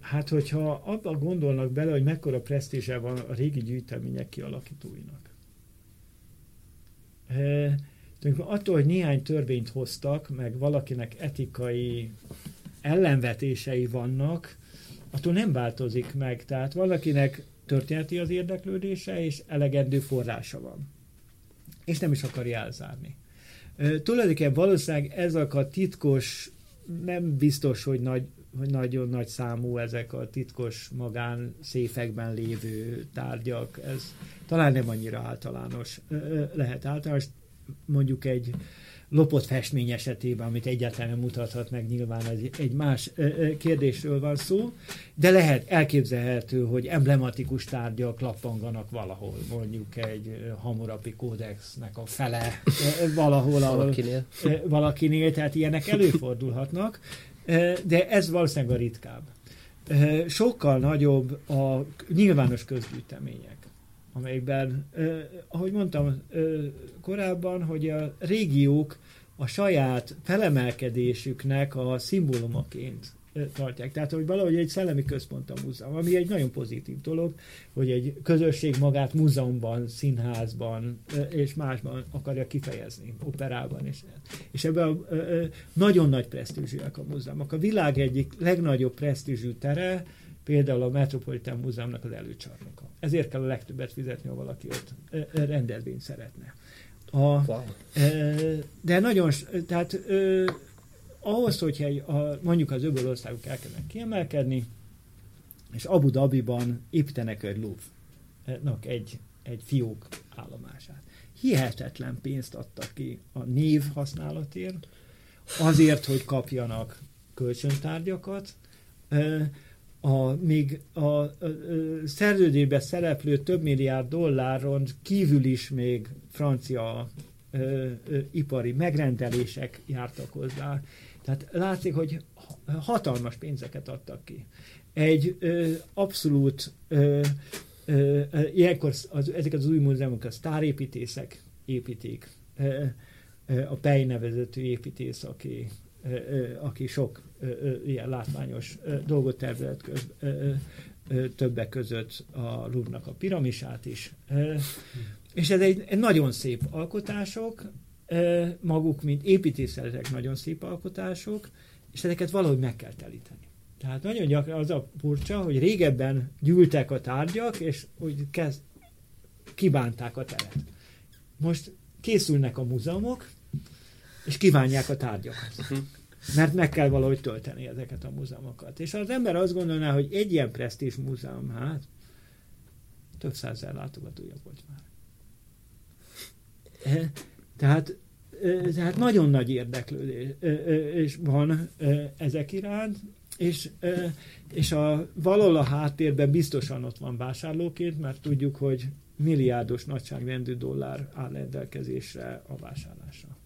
Hát, hogyha abban gondolnak bele, hogy mekkora presztízse van a régi gyűjtemények kialakítóinak. E, attól, hogy néhány törvényt hoztak, meg valakinek etikai ellenvetései vannak, attól nem változik meg. Tehát valakinek történeti az érdeklődése, és elegendő forrása van. És nem is akarja elzárni. E, tulajdonképpen valószínűleg ezek a titkos, nem biztos, hogy nagy, nagyon nagy számú ezek a titkos magán széfekben lévő tárgyak. Ez talán nem annyira általános. Lehet általános, mondjuk egy lopott festmény esetében, amit egyáltalán nem mutathat meg, nyilván egy, egy más kérdésről van szó, de lehet elképzelhető, hogy emblematikus tárgyak lappanganak valahol, mondjuk egy Hammurapi kódexnek a fele valahol, ahol, valakinél. valakinél, tehát ilyenek előfordulhatnak, de ez valószínűleg a ritkább. Sokkal nagyobb a nyilvános közgyűjtemények amelyikben, eh, ahogy mondtam eh, korábban, hogy a régiók a saját felemelkedésüknek a szimbólumaként tartják. Tehát, hogy valahogy egy szellemi központ a múzeum, ami egy nagyon pozitív dolog, hogy egy közösség magát múzeumban, színházban és másban akarja kifejezni, operában is. És ebben a, nagyon nagy presztízsűek a múzeumok. A világ egyik legnagyobb presztízsű tere, például a Metropolitan Múzeumnak az előcsarnoka. Ezért kell a legtöbbet fizetni, ha valaki ott rendezvényt szeretne. A, wow. De nagyon, tehát ahhoz, hogyha egy, a, mondjuk az öböl országok elkezdenek kiemelkedni, és Abu Dhabiban építenek egy Louvre-nak egy, egy fiók állomását. Hihetetlen pénzt adtak ki a név használatért, azért, hogy kapjanak kölcsöntárgyakat, a, még a, a, a szerződésben szereplő több milliárd dolláron kívül is még francia ö, ö, ipari megrendelések jártak hozzá. Tehát látszik, hogy hatalmas pénzeket adtak ki. Egy ö, abszolút ö, ö, ilyenkor az, ezek az új múzeumok a sztárépítészek építik. Ö, a Pej nevezetű építész, aki aki sok ilyen látványos dolgot tervezett többek között a Louvre-nak a piramisát is. És ez egy, egy nagyon szép alkotások, maguk, mint építészetek nagyon szép alkotások, és ezeket valahogy meg kell telíteni. Tehát nagyon gyakran az a furcsa, hogy régebben gyűltek a tárgyak, és úgy kezd, kibánták a teret. Most készülnek a múzeumok, és kívánják a tárgyakat. Uh-huh. Mert meg kell valahogy tölteni ezeket a múzeumokat. És az ember azt gondolná, hogy egy ilyen presztízs múzeum, hát több százezer látogatója volt már. E, tehát, e, tehát nagyon nagy érdeklődés van e, ezek iránt, és, és a, valahol a háttérben biztosan ott van vásárlóként, mert tudjuk, hogy milliárdos nagyságrendű dollár áll rendelkezésre a vásárlásra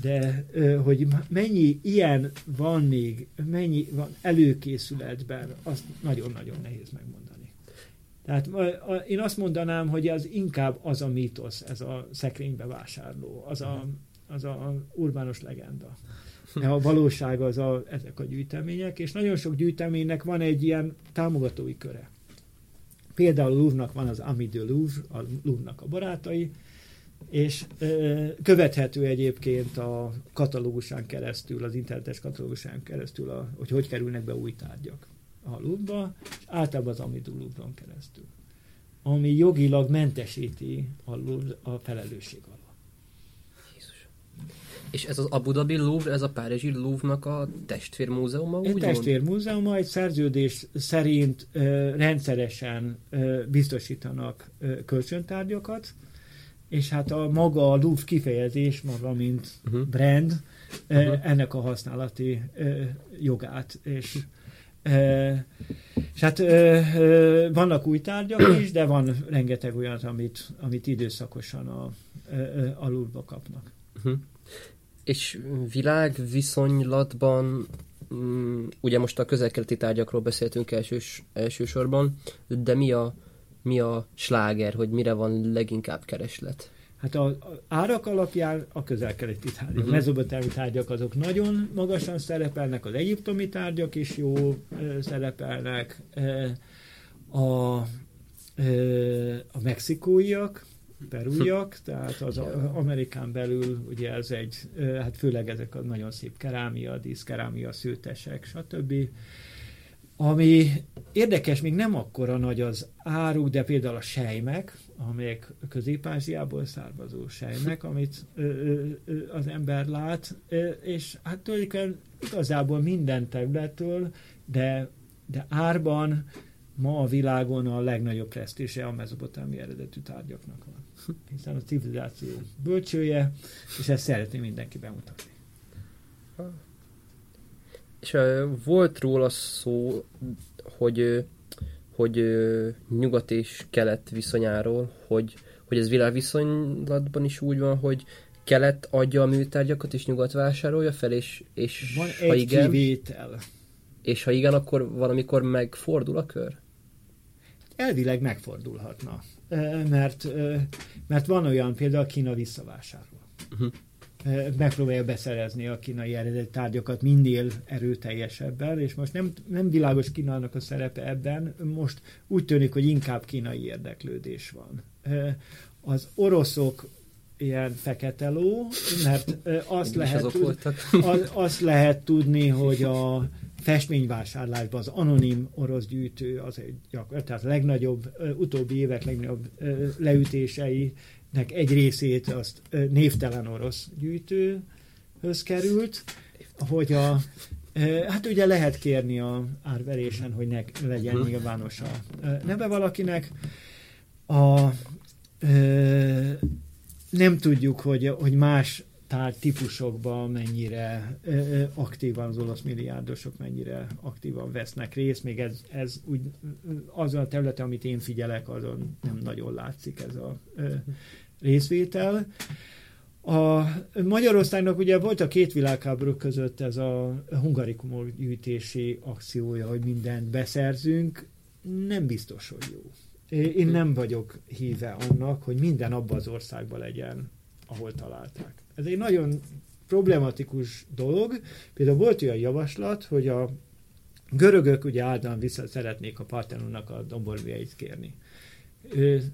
de hogy mennyi ilyen van még, mennyi van előkészületben, azt nagyon-nagyon nehéz megmondani. Tehát én azt mondanám, hogy az inkább az a mítosz, ez a szekrénybe vásárló, az a, az a urbános legenda. De a valóság az a, ezek a gyűjtemények, és nagyon sok gyűjteménynek van egy ilyen támogatói köre. Például Louvre-nak van az Ami de Louvre, a Louvre-nak a barátai, és követhető egyébként a katalógusán keresztül, az internetes katalógusán keresztül, a, hogy hogy kerülnek be új tárgyak a louvre és általában az Amidou louvre keresztül, ami jogilag mentesíti a, Louvre, a felelősség alá. És ez az Abu Dhabi Louvre, ez a Párizsi Louvre-nak a testvérmúzeuma? Egy testvérmúzeuma, egy szerződés szerint ö, rendszeresen ö, biztosítanak ö, kölcsöntárgyakat, és hát a maga a Louvre kifejezés, maga mint uh-huh. brand, uh-huh. ennek a használati jogát, és és hát vannak új tárgyak is, de van rengeteg olyan, amit, amit időszakosan a, a Louvre-ba kapnak. Uh-huh. És világ viszonylatban, mm, ugye most a közelkeleti tárgyakról beszéltünk elsős, elsősorban, de mi a mi a sláger, hogy mire van leginkább kereslet? Hát az árak alapján a közel-keleti tárgyak. Uh-huh. Mezopotámi tárgyak azok nagyon magasan szerepelnek, az egyiptomi tárgyak is jó szerepelnek, a, a mexikóiak, perújak, tehát az Amerikán belül ugye ez egy, hát főleg ezek a nagyon szép kerámia, díszkerámia, szőtesek, stb. Ami érdekes, még nem akkora nagy az áruk, de például a sejmek, amelyek közép-ázsiából származó sejmek, amit ö, ö, az ember lát, ö, és hát tulajdonképpen igazából minden területtől, de, de árban ma a világon a legnagyobb presztízse a mezopotámi eredetű tárgyaknak van. Hiszen a civilizáció bölcsője, és ezt szeretném mindenki bemutatni. És volt róla szó, hogy, hogy nyugat és kelet viszonyáról, hogy, hogy ez világviszonylatban is úgy van, hogy kelet adja a műtárgyakat, és nyugat vásárolja fel, és, és van ha egy igen, kivétel. És ha igen, akkor valamikor megfordul a kör? Elvileg megfordulhatna, mert, mert van olyan, például Kína visszavásárol. Uh-huh megpróbálja beszerezni a kínai eredeti tárgyakat minél erőteljesebben, és most nem, nem világos Kínának a szerepe ebben, most úgy tűnik, hogy inkább kínai érdeklődés van. Az oroszok ilyen fekete ló, mert azt lehet, tud, az, azt lehet tudni, hogy a festményvásárlásban az anonim orosz gyűjtő az egy tehát a legnagyobb, utóbbi évek legnagyobb leütései nek egy részét azt névtelen orosz gyűjtő höz került, hogy a, hát ugye lehet kérni a árverésen, hogy ne legyen Mhm. nyilvános a neve valakinek. A, nem tudjuk, hogy, hogy más tárgy típusokban mennyire ö, aktívan az olasz milliárdosok mennyire aktívan vesznek részt, még ez, ez úgy azon a területen, amit én figyelek, azon nem nagyon látszik ez a ö, részvétel. A Magyarországnak ugye volt a két világháború között ez a hungarikumok gyűjtési akciója, hogy mindent beszerzünk, nem biztos, hogy jó. Én nem vagyok híve annak, hogy minden abban az országban legyen, ahol találták. Ez egy nagyon problematikus dolog. Például volt olyan javaslat, hogy a görögök ugye általán vissza szeretnék a Partenonnak a domborvjait kérni.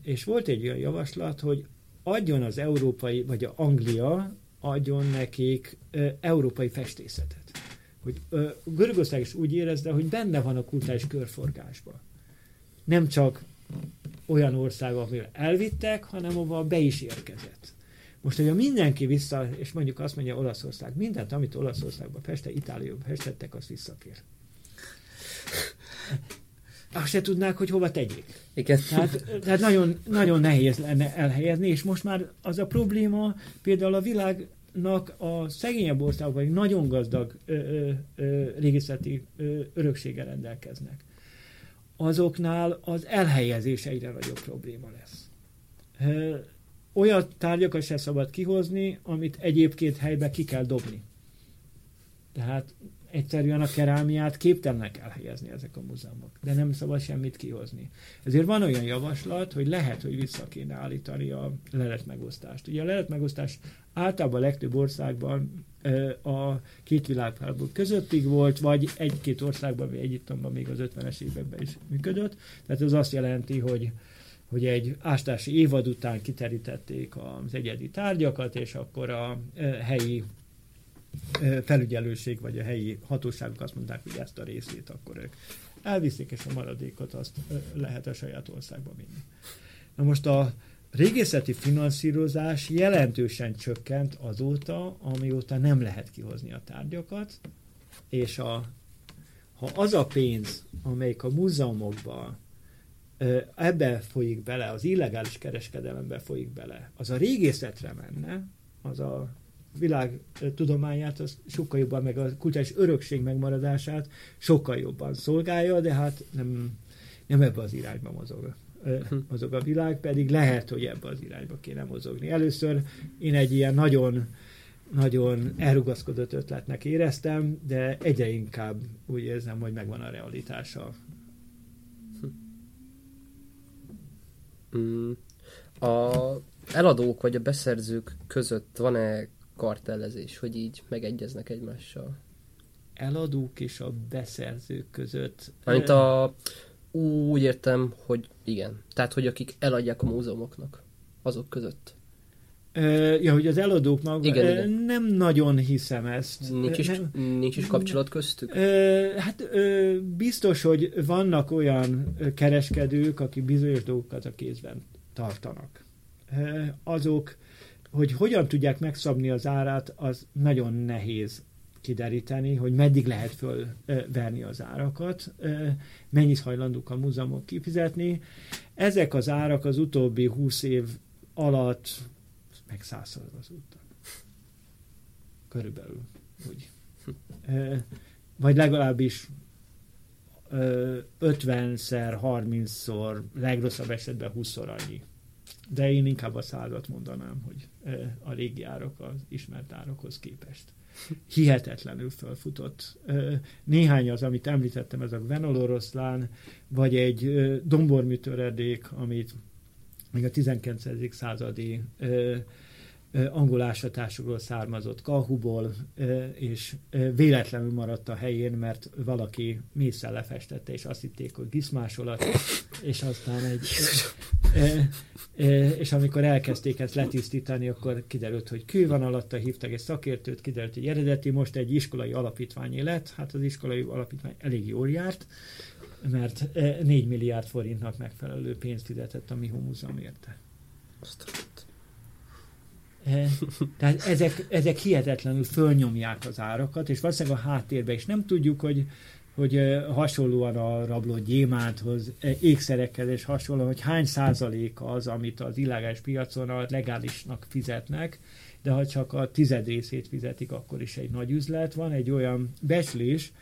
És volt egy olyan javaslat, hogy adjon az európai, vagy a Anglia adjon nekik európai festészetet. Hogy Görögország is úgy érezte, hogy benne van a kultúrás körforgásban. Nem csak olyan ország, ahol elvittek, hanem ahol be is érkezett. Most, hogyha mindenki vissza, és mondjuk azt mondja Olaszország, mindent, amit Olaszországban feste, Itáliában festettek, azt visszakér. Azt se tudnák, hogy hova tegyék. Igen. Tehát, tehát nagyon, nagyon nehéz lenne elhelyezni, és most már az a probléma, például a világnak a szegényebb országban, vagy nagyon gazdag ö, ö, ö, régészeti ö, örökséggel rendelkeznek azoknál az elhelyezés egyre nagyobb probléma lesz. Olyan tárgyakat se szabad kihozni, amit egyébként helybe ki kell dobni. Tehát egyszerűen a kerámiát képtelenek elhelyezni ezek a múzeumok, de nem szabad semmit kihozni. Ezért van olyan javaslat, hogy lehet, hogy vissza kéne állítani a leletmegosztást. Ugye a leletmegosztás általában a legtöbb országban a két világháború közöttig volt, vagy egy-két országban, vagy Egyiptomban még az 50-es években is működött. Tehát ez azt jelenti, hogy hogy egy ástási évad után kiterítették az egyedi tárgyakat, és akkor a helyi felügyelőség vagy a helyi hatóságok azt mondták, hogy ezt a részét akkor ők elviszik, és a maradékot azt lehet a saját országba vinni. Na most a régészeti finanszírozás jelentősen csökkent azóta, amióta nem lehet kihozni a tárgyakat, és a, ha az a pénz, amelyik a múzeumokban ebbe folyik bele, az illegális kereskedelembe folyik bele, az a régészetre menne, az a világ tudományát, az sokkal jobban, meg a kultúrás örökség megmaradását sokkal jobban szolgálja, de hát nem, nem ebbe az irányba mozog, mozog a világ, pedig lehet, hogy ebbe az irányba kéne mozogni. Először én egy ilyen nagyon nagyon elrugaszkodott ötletnek éreztem, de egyre inkább úgy érzem, hogy megvan a realitása. Mm. A eladók vagy a beszerzők között van-e kartellezés, hogy így megegyeznek egymással? Eladók és a beszerzők között. Mint a... Úgy értem, hogy igen. Tehát, hogy akik eladják a múzeumoknak, azok között. Ja, hogy az eladók maga, Igen, igen. nem nagyon hiszem ezt. Nincs is, nem, nincs is kapcsolat köztük? Hát biztos, hogy vannak olyan kereskedők, akik bizonyos dolgokat a kézben tartanak. Azok, hogy hogyan tudják megszabni az árát, az nagyon nehéz kideríteni, hogy meddig lehet fölverni az árakat, mennyit hajlandók a múzeumok kifizetni. Ezek az árak az utóbbi húsz év alatt meg százszorozottak. Körülbelül úgy. Vagy legalábbis 50-szer, 30-szor, legrosszabb esetben 20-szor annyi. De én inkább a százat mondanám, hogy a régi árak az ismert árakhoz képest. Hihetetlenül felfutott. Néhány az, amit említettem, ez a Gvenoloroszlán, vagy egy domborműtöredék, amit még a 19. századi angol ásatásokról származott Kahuból, és véletlenül maradt a helyén, mert valaki mészsel lefestette, és azt hitték, hogy giszmásolat, és aztán egy... És amikor elkezdték ezt letisztítani, akkor kiderült, hogy kő van alatta, hívtak egy szakértőt, kiderült, hogy eredeti, most egy iskolai alapítványé lett, hát az iskolai alapítvány elég jól járt, mert 4 milliárd forintnak megfelelő pénzt fizetett a Mihu Múzeum érte. E, tehát ezek, ezek hihetetlenül fölnyomják az árakat, és valószínűleg a háttérben is nem tudjuk, hogy, hogy hasonlóan a rabló gyémánthoz, ékszerekkel és hasonlóan, hogy hány százalék az, amit az illegális piacon a legálisnak fizetnek, de ha csak a tized részét fizetik, akkor is egy nagy üzlet. Van egy olyan beslés,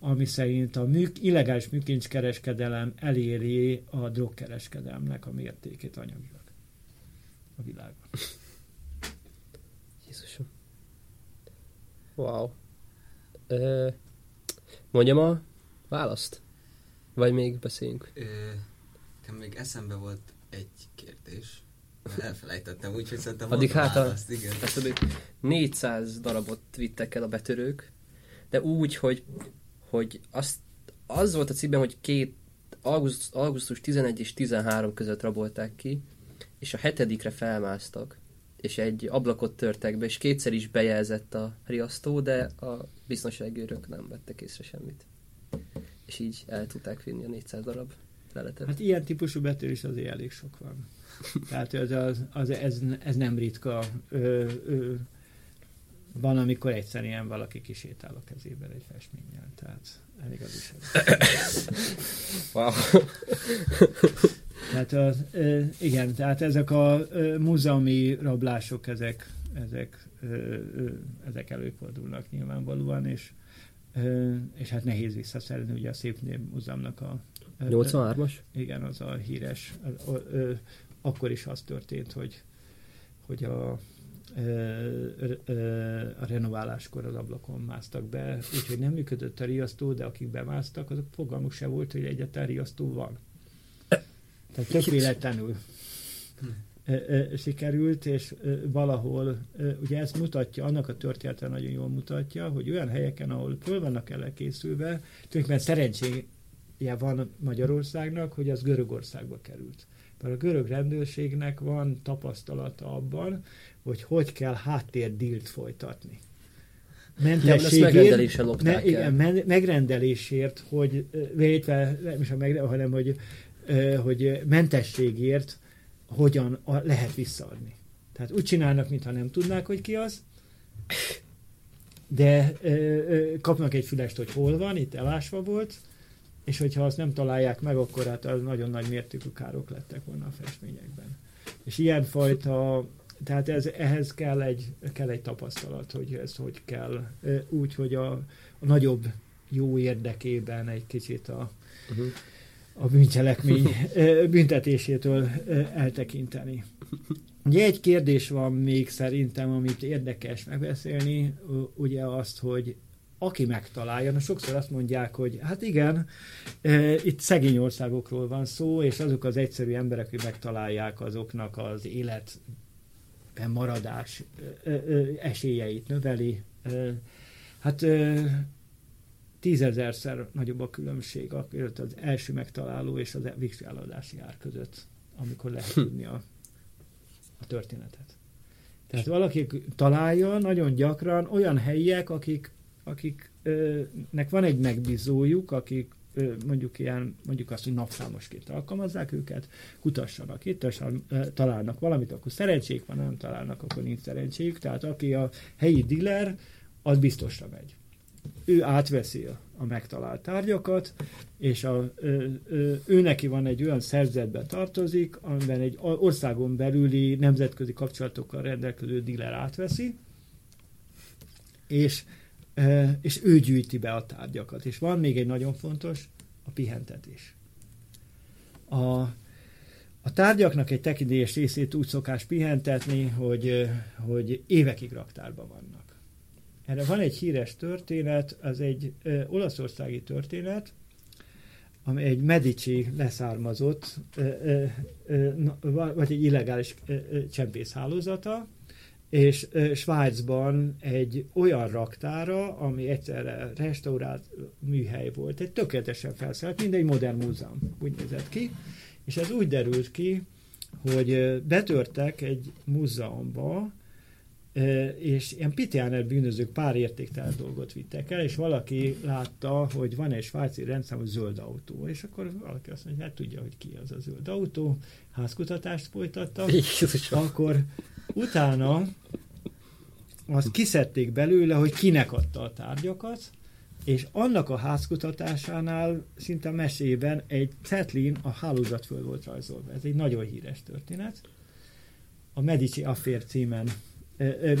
ami szerint a műk, illegális műkincskereskedelem eléri a drogkereskedelemnek a mértékét anyagilag a világon. Jézusom. Wow. Ö, mondjam a választ? Vagy még beszéljünk? Ö, nekem még eszembe volt egy kérdés. Elfelejtettem, úgyhogy szerintem Addig hát a- választ, igen. Hát tudod, 400 darabot vittek el a betörők, de úgy, hogy, hogy azt, az volt a cikkben, hogy két augusztus, augusztus 11 és 13 között rabolták ki, és a hetedikre felmásztak, és egy ablakot törtek be, és kétszer is bejelzett a riasztó, de a biztonsági őrök nem vettek észre semmit. És így el tudták vinni a 400 darab leletet. Hát ilyen típusú betörés azért elég sok van. Tehát ez, az, az, ez, ez nem ritka. Ö, ö, van, amikor egyszerűen valaki kisétál a kezében egy festménnyel. Tehát elég az is. Wow. Tehát az, igen, tehát ezek a múzeumi rablások, ezek, ezek, ezek előfordulnak nyilvánvalóan, és, és hát nehéz visszaszerezni ugye a Szépnév Múzeumnak a... ö, 83-as? Igen, az a híres. Akkor is az történt, hogy, hogy a, a renováláskor az ablakon másztak be, úgyhogy nem működött a riasztó, de akik bemásztak, azok fogalmuk se volt, hogy egyáltalán riasztó van. Tehát tök véletlenül sikerült, és valahol, ugye ezt mutatja, annak a története nagyon jól mutatja, hogy olyan helyeken, ahol föl vannak elkészülve, tulajdonképpen szerencséje van Magyarországnak, hogy az Görögországba került. Mert a görög rendőrségnek van tapasztalata abban, hogy hogy kell háttérdílt folytatni. Lopták me, igen, el. me- megrendelésért, hogy vétve, nem is a megre, hanem hogy, hogy mentességért hogyan a, lehet visszaadni. Tehát úgy csinálnak, mintha nem tudnák, hogy ki az, de ö, ö, kapnak egy fülest, hogy hol van, itt elásva volt, és hogyha azt nem találják meg, akkor hát az nagyon nagy mértékű károk lettek volna a festményekben. És ilyenfajta, tehát ez, ehhez kell egy, kell egy tapasztalat, hogy ez hogy kell, úgy, hogy a, a nagyobb jó érdekében egy kicsit a, Uh-huh. a bűncselekmény büntetésétől eltekinteni. Ugye egy kérdés van még szerintem, amit érdekes megbeszélni, ugye azt, hogy aki megtalálja, na sokszor azt mondják, hogy hát igen, ö, itt szegény országokról van szó, és azok az egyszerű emberek, akik megtalálják azoknak az életben maradás ö, ö, ö, esélyeit növeli. Ö, Hát ö, tízezerszer nagyobb a különbség az első megtaláló és az vizsgálatási ár között, amikor lehet tudni a, a történetet. Tehát valaki találja nagyon gyakran olyan helyiek, akik, akiknek van egy megbízójuk, akik mondjuk ilyen, mondjuk azt, hogy napszámosként alkalmazzák őket, kutassanak itt, és ha találnak valamit, akkor szerencsék van, nem találnak, akkor nincs szerencséjük. Tehát aki a helyi dealer, az biztosra megy ő átveszi a- megtalált tárgyakat, és a, ö, ö, ő neki van egy olyan szerzetbe tartozik, amiben egy országon belüli nemzetközi kapcsolatokkal rendelkező dealer átveszi, és, és ő gyűjti be a tárgyakat. És van még egy nagyon fontos, a pihentetés. A, a tárgyaknak egy tekintélyes részét úgy szokás pihentetni, hogy, hogy évekig raktárban vannak. Erre van egy híres történet, az egy ö, olaszországi történet, ami egy Medici leszármazott, ö, ö, ö, vagy egy illegális ö, ö, csempészhálózata, és Svájcban egy olyan raktára, ami egyszerre restaurált műhely volt, egy tökéletesen felszerelt, mint egy modern múzeum, úgy nézett ki, és ez úgy derült ki, hogy betörtek egy múzeumba, és ilyen pitiáner bűnözők pár értéktelen dolgot vittek el, és valaki látta, hogy van egy svájci rendszámú zöld autó, és akkor valaki azt mondja, hát tudja, hogy ki az a zöld autó, házkutatást folytattak, Jézusom. akkor Utána azt kiszedték belőle, hogy kinek adta a tárgyakat, és annak a házkutatásánál szinte mesében egy cetlin a hálózat föl volt rajzolva. Ez egy nagyon híres történet. A Medici Affair címen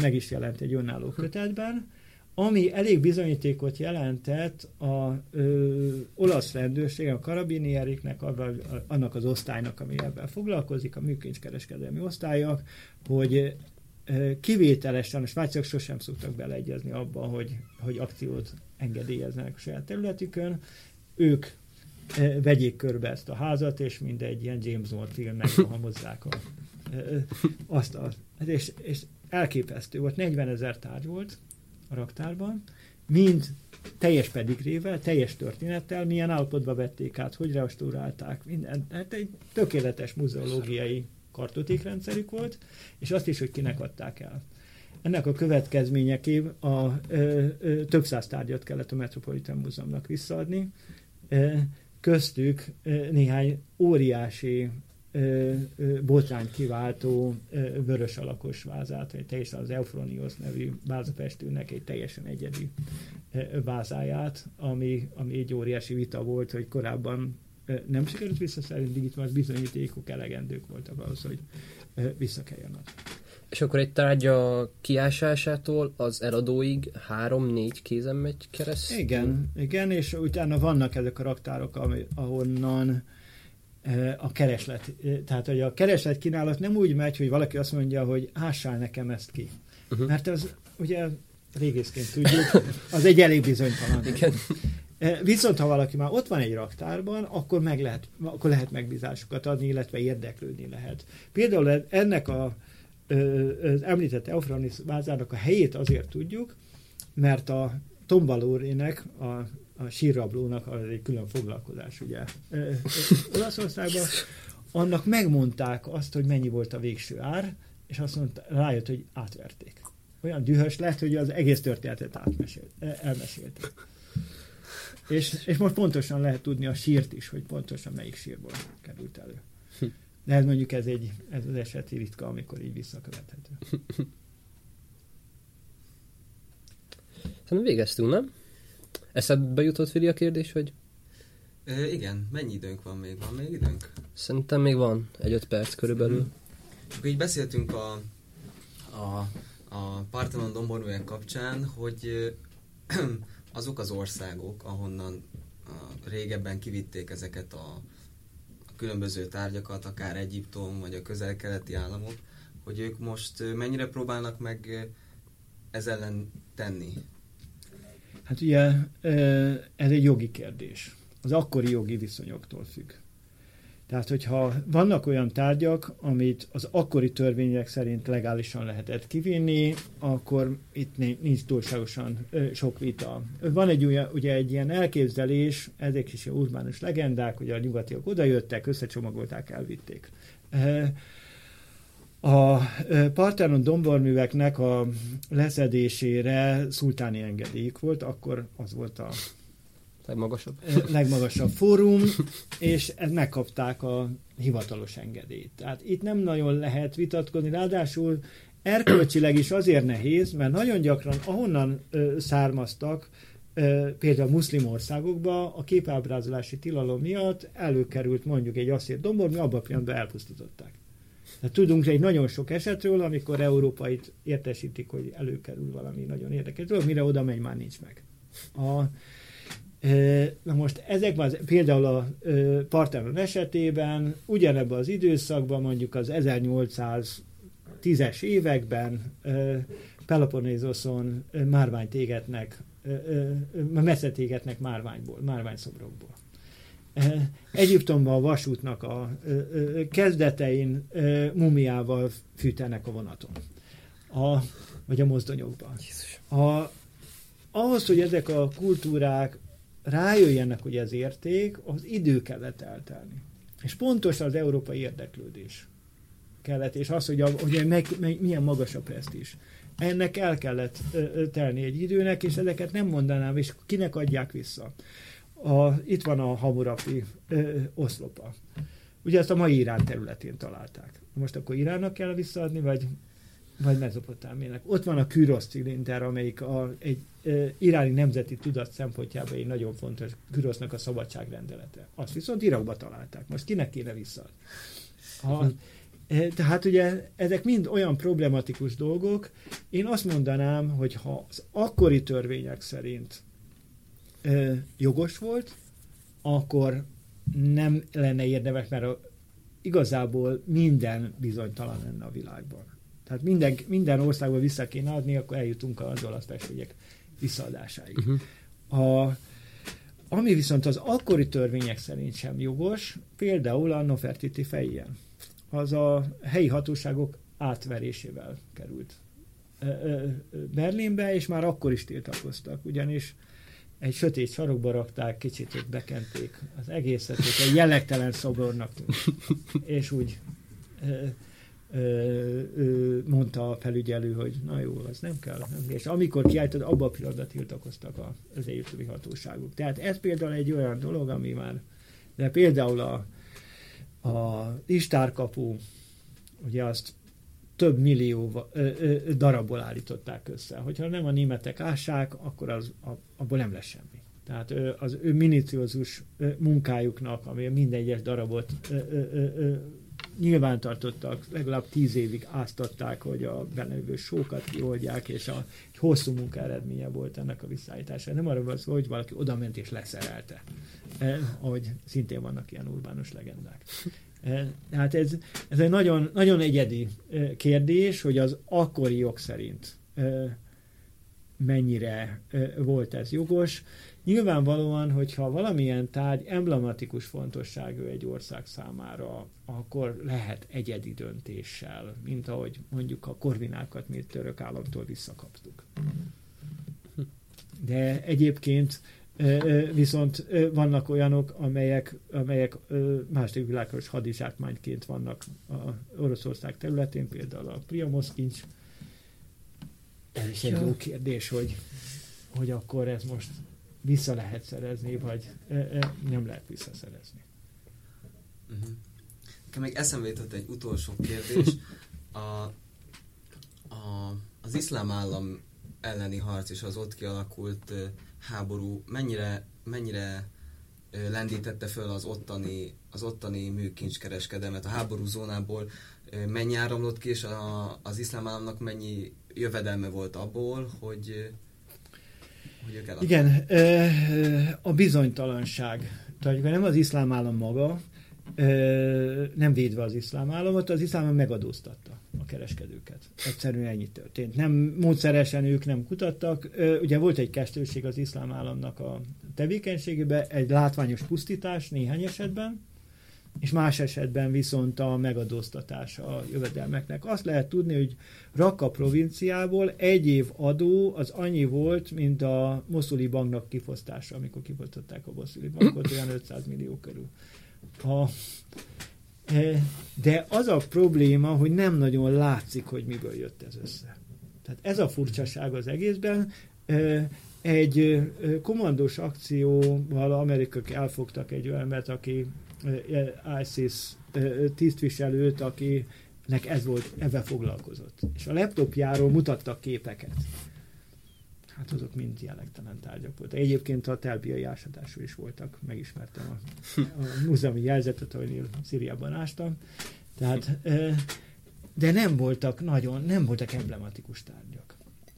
meg is jelent egy önálló kötetben, ami elég bizonyítékot jelentett a ö, olasz rendőrség, a karabinieriknek, annak az osztálynak, ami ebben foglalkozik, a műkincskereskedelmi osztályok, hogy ö, kivételesen, a svájciak sosem szoktak beleegyezni abba, hogy, hogy akciót engedélyeznek a saját területükön, ők ö, vegyék körbe ezt a házat, és mindegy ilyen James Bond filmnek hamozzák a, ö, azt a, és, és elképesztő volt, 40 ezer tárgy volt, a raktárban, mind teljes pedigrével, teljes történettel, milyen állapotba vették át, hogy restaurálták, minden. Hát egy tökéletes muzeológiai kartotékrendszerük volt, és azt is, hogy kinek adták el. Ennek a következményeképp a ö, ö, több száz tárgyat kellett a Metropolitan Múzeumnak visszaadni, ö, köztük ö, néhány óriási botrány kiváltó vörös alakos vázát, vagy teljesen az Eufronios nevű vázapestőnek egy teljesen egyedi vázáját, ami, ami egy óriási vita volt, hogy korábban nem sikerült visszaszerzni, itt már bizonyítékok elegendők voltak ahhoz, hogy vissza kelljen. És akkor egy tárgya kiásásától az eladóig három-négy kézen megy keresztül? Igen, igen, és utána vannak ezek a raktárok, ahonnan a kereslet. Tehát, hogy a kereslet kínálat nem úgy megy, hogy valaki azt mondja, hogy ássál nekem ezt ki. Uh-huh. Mert az ugye régészként tudjuk, az egy elég bizonytalan. Igen. Viszont ha valaki már ott van egy raktárban, akkor, meg lehet, akkor lehet megbízásokat adni, illetve érdeklődni lehet. Például ennek a, az említett Eufranis vázának a helyét azért tudjuk, mert a Tombalórének, a a sírrablónak az egy külön foglalkozás, ugye. Olaszországban annak megmondták azt, hogy mennyi volt a végső ár, és azt mondta, rájött, hogy átverték. Olyan dühös lett, hogy az egész történetet átmesélt. És, és most pontosan lehet tudni a sírt is, hogy pontosan melyik sírból került elő. De ez mondjuk ez, egy, ez az eseti ritka, amikor így visszakövethető. Szerintem végeztünk, nem? Eszedbe jutott, Fili, a kérdés, hogy... Ö, igen, mennyi időnk van még? Van még időnk? Szerintem még van, egy öt perc körülbelül. Mm. Akkor így beszéltünk a, a, a Parthenon domborművek kapcsán, hogy azok az országok, ahonnan a, régebben kivitték ezeket a, a különböző tárgyakat, akár Egyiptom vagy a közel-keleti államok, hogy ők most mennyire próbálnak meg ez ellen tenni? Hát ugye ez egy jogi kérdés. Az akkori jogi viszonyoktól függ. Tehát, hogyha vannak olyan tárgyak, amit az akkori törvények szerint legálisan lehetett kivinni, akkor itt nincs túlságosan sok vita. Van egy ugye, egy ilyen elképzelés, ezek is urbánus legendák, hogy a nyugatiak odajöttek, összecsomagolták, elvitték. A Parthenon domborműveknek a leszedésére szultáni engedélyük volt, akkor az volt a legmagasabb, legmagasabb fórum, és megkapták a hivatalos engedélyt. Tehát itt nem nagyon lehet vitatkozni, ráadásul erkölcsileg is azért nehéz, mert nagyon gyakran ahonnan ö, származtak, ö, például muszlim országokba a képábrázolási tilalom miatt előkerült mondjuk egy asszír dombormű, abban a pillanatban elpusztították. Tehát tudunk egy nagyon sok esetről, amikor Európait értesítik, hogy előkerül valami nagyon érdekes dolog, mire oda megy, már nincs meg. A, Na most ezekben az, például a Parthenon esetében ugyanebben az időszakban, mondjuk az 1810-es években Peloponnézoszon márványt égetnek, messzet égetnek márványból, márványszobrokból. Egyiptomban a vasútnak a kezdetein mumiával fűtenek a vonaton. A, vagy a mozdonyokban. A, ahhoz, hogy ezek a kultúrák rájöjjenek, hogy ez érték, az idő kellett eltelni. És pontosan az európai érdeklődés kellett, és az, hogy, a, hogy meg, meg, milyen magas a presztis. Ennek el kellett ö, telni egy időnek, és ezeket nem mondanám, és kinek adják vissza a, itt van a Hamurapi ö, oszlopa. Ugye ezt a mai Irán területén találták. Most akkor Iránnak kell visszaadni, vagy vagy Mezopotámiának. Ott van a Kürosz cilinder, amelyik a, egy e, iráni nemzeti tudat szempontjából egy nagyon fontos Kürosznak a szabadságrendelete. Azt viszont Irakba találták. Most kinek kéne vissza? Ha, tehát ugye ezek mind olyan problematikus dolgok. Én azt mondanám, hogy ha az akkori törvények szerint e, jogos volt, akkor nem lenne érdemes, mert a, igazából minden bizonytalan lenne a világban. Tehát minden, minden országban vissza kéne adni, akkor eljutunk az olasz festmények visszaadásáig. Uh-huh. A, ami viszont az akkori törvények szerint sem jogos, például a Nofertiti fején, az a helyi hatóságok átverésével került Berlinbe, és már akkor is tiltakoztak, ugyanis egy sötét sarokba rakták, kicsit ott bekenték az egészet, és egy jelektelen szobornak és úgy mondta a felügyelő, hogy na jó, az nem kell. Nem És amikor kiálltad, abban a pillanatban tiltakoztak az egyiptomi hatóságok. Tehát ez például egy olyan dolog, ami már, de például a, a istárkapu, ugye azt több millió darabból állították össze. Hogyha nem a németek ássák, akkor az, a, abból nem lesz semmi. Tehát az ő miniciózus munkájuknak, ami minden egyes darabot nyilván tartottak, legalább tíz évig áztatták, hogy a benne sókat kioldják, és a, egy hosszú munka eredménye volt ennek a visszaállítása. Nem arra van szó, hogy valaki oda ment és leszerelte, eh, ahogy szintén vannak ilyen urbánus legendák. Hát ez, ez egy nagyon, nagyon egyedi kérdés, hogy az akkori jog szerint mennyire volt ez jogos. Nyilvánvalóan, hogyha valamilyen tárgy emblematikus fontosságú egy ország számára, akkor lehet egyedi döntéssel, mint ahogy mondjuk a korvinákat mi török államtól visszakaptuk. De egyébként viszont vannak olyanok, amelyek, amelyek második világos hadizsákmányként vannak a Oroszország területén, például a Priamoszkincs. Ez is egy jó kérdés, hogy, hogy akkor ez most vissza lehet szerezni, vagy nem lehet visszaszerezni. Uh-huh. Nekem még eszembe jutott egy utolsó kérdés. A, a, az iszlám állam elleni harc és az ott kialakult háború mennyire, mennyire lendítette föl az ottani, az ottani műkincskereskedelmet a háború zónából, mennyi áramlott ki, és a, az iszlám államnak mennyi jövedelme volt abból, hogy hogy ők Igen, a bizonytalanság. Tehát nem az iszlám állam maga, nem védve az iszlám államot, az iszlám állam megadóztatta a kereskedőket. Egyszerűen ennyi történt. Nem módszeresen ők nem kutattak. Ugye volt egy kestőség az iszlám államnak a tevékenységében, egy látványos pusztítás néhány esetben, és más esetben viszont a megadóztatás a jövedelmeknek. Azt lehet tudni, hogy Raqqa provinciából egy év adó az annyi volt, mint a Moszuli banknak kifosztása, amikor kifosztották a Moszuli bankot, olyan 500 millió körül. A, e, de az a probléma, hogy nem nagyon látszik, hogy miből jött ez össze. Tehát ez a furcsaság az egészben. E, egy e, komandos akcióval amerikák elfogtak egy embert, aki ISIS tisztviselőt, akinek ez volt, ebben foglalkozott. És a laptopjáról mutattak képeket. Hát azok mind jellegtelen tárgyak voltak. Egyébként a telbiai ásatású is voltak. Megismertem a, a múzeumi jelzetet, ahogy Szíriában ástam. Tehát, de nem voltak nagyon, nem voltak emblematikus tárgyak.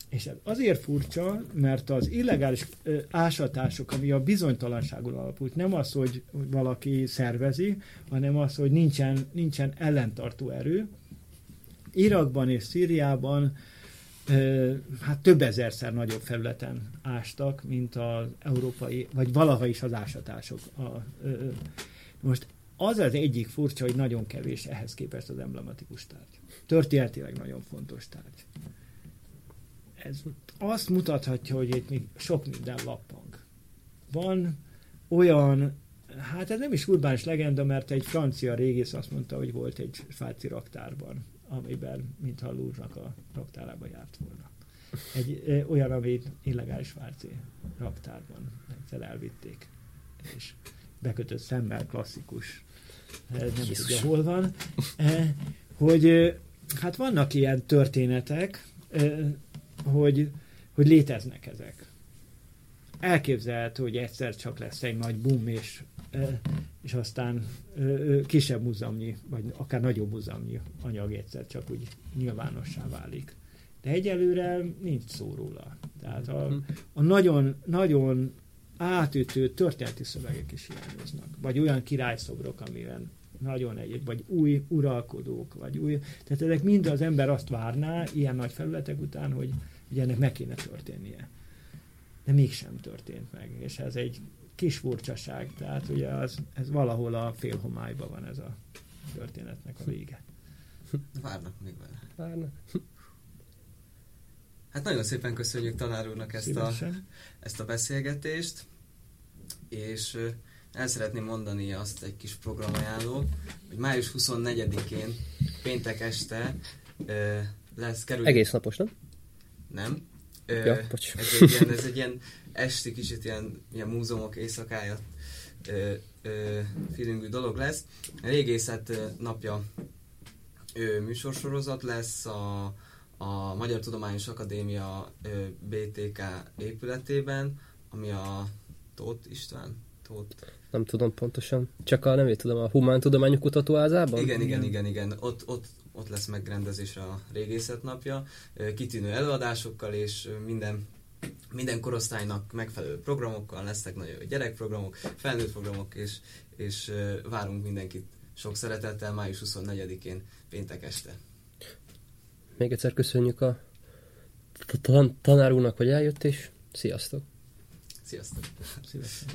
És ez azért furcsa, mert az illegális ásatások, ami a bizonytalanságon alapult, nem az, hogy valaki szervezi, hanem az, hogy nincsen, nincsen ellentartó erő. Irakban és Szíriában hát több ezerszer nagyobb felületen ástak, mint az európai, vagy valaha is az ásatások. A, most az az egyik furcsa, hogy nagyon kevés ehhez képest az emblematikus tárgy. Történetileg nagyon fontos tárgy ez azt mutathatja, hogy itt még sok minden lappang. Van olyan, hát ez nem is urbánis legenda, mert egy francia régész azt mondta, hogy volt egy svájci raktárban, amiben, mintha Louvre-nak a raktárába járt volna. Egy ö, olyan, ami illegális svájci raktárban egyszer elvitték. És bekötött szemmel klasszikus, nem Jézus. tudja hol van, hogy hát vannak ilyen történetek, hogy, hogy léteznek ezek. Elképzelhető, hogy egyszer csak lesz egy nagy boom, és, és aztán kisebb múzeumnyi, vagy akár nagyobb múzeumnyi anyag egyszer csak úgy nyilvánossá válik. De egyelőre nincs szó róla. Tehát a, a nagyon, nagyon átütő történeti szövegek is hiányoznak. Vagy olyan királyszobrok, amiben nagyon egy, vagy új uralkodók, vagy új, tehát ezek mind az ember azt várná ilyen nagy felületek után, hogy ugye ennek meg kéne történnie. De mégsem történt meg, és ez egy kis furcsaság, tehát ugye az, ez valahol a félhomályban van ez a történetnek a vége. Várnak még vele. Várnak. Hát nagyon szépen köszönjük tanár úrnak ezt a, ezt a beszélgetést, és el szeretném mondani azt egy kis programajánló, hogy május 24-én, péntek este lesz, kerül... Egész napos, nem? Nem. Ja, bocs. ez, egy ilyen, ez egy ilyen esti, kicsit ilyen, ilyen múzeumok éjszakája ö, ö, feelingű dolog lesz. A régészet napja ö, műsorsorozat lesz a, a Magyar Tudományos Akadémia ö, BTK épületében, ami a Tóth István, Tóth Nem tudom pontosan. Csak a nevét tudom, a Humán Tudományok Kutatóházában? Igen, igen, igen, igen. Ott, ott, ott lesz megrendezésre a régészet napja, kitűnő előadásokkal, és minden, minden korosztálynak megfelelő programokkal lesznek nagyon jó gyerekprogramok, felnőtt programok, és, és várunk mindenkit sok szeretettel május 24-én péntek este. Még egyszer köszönjük a tan- tanár úrnak, hogy eljött, és sziasztok! Sziasztok! Szívesen.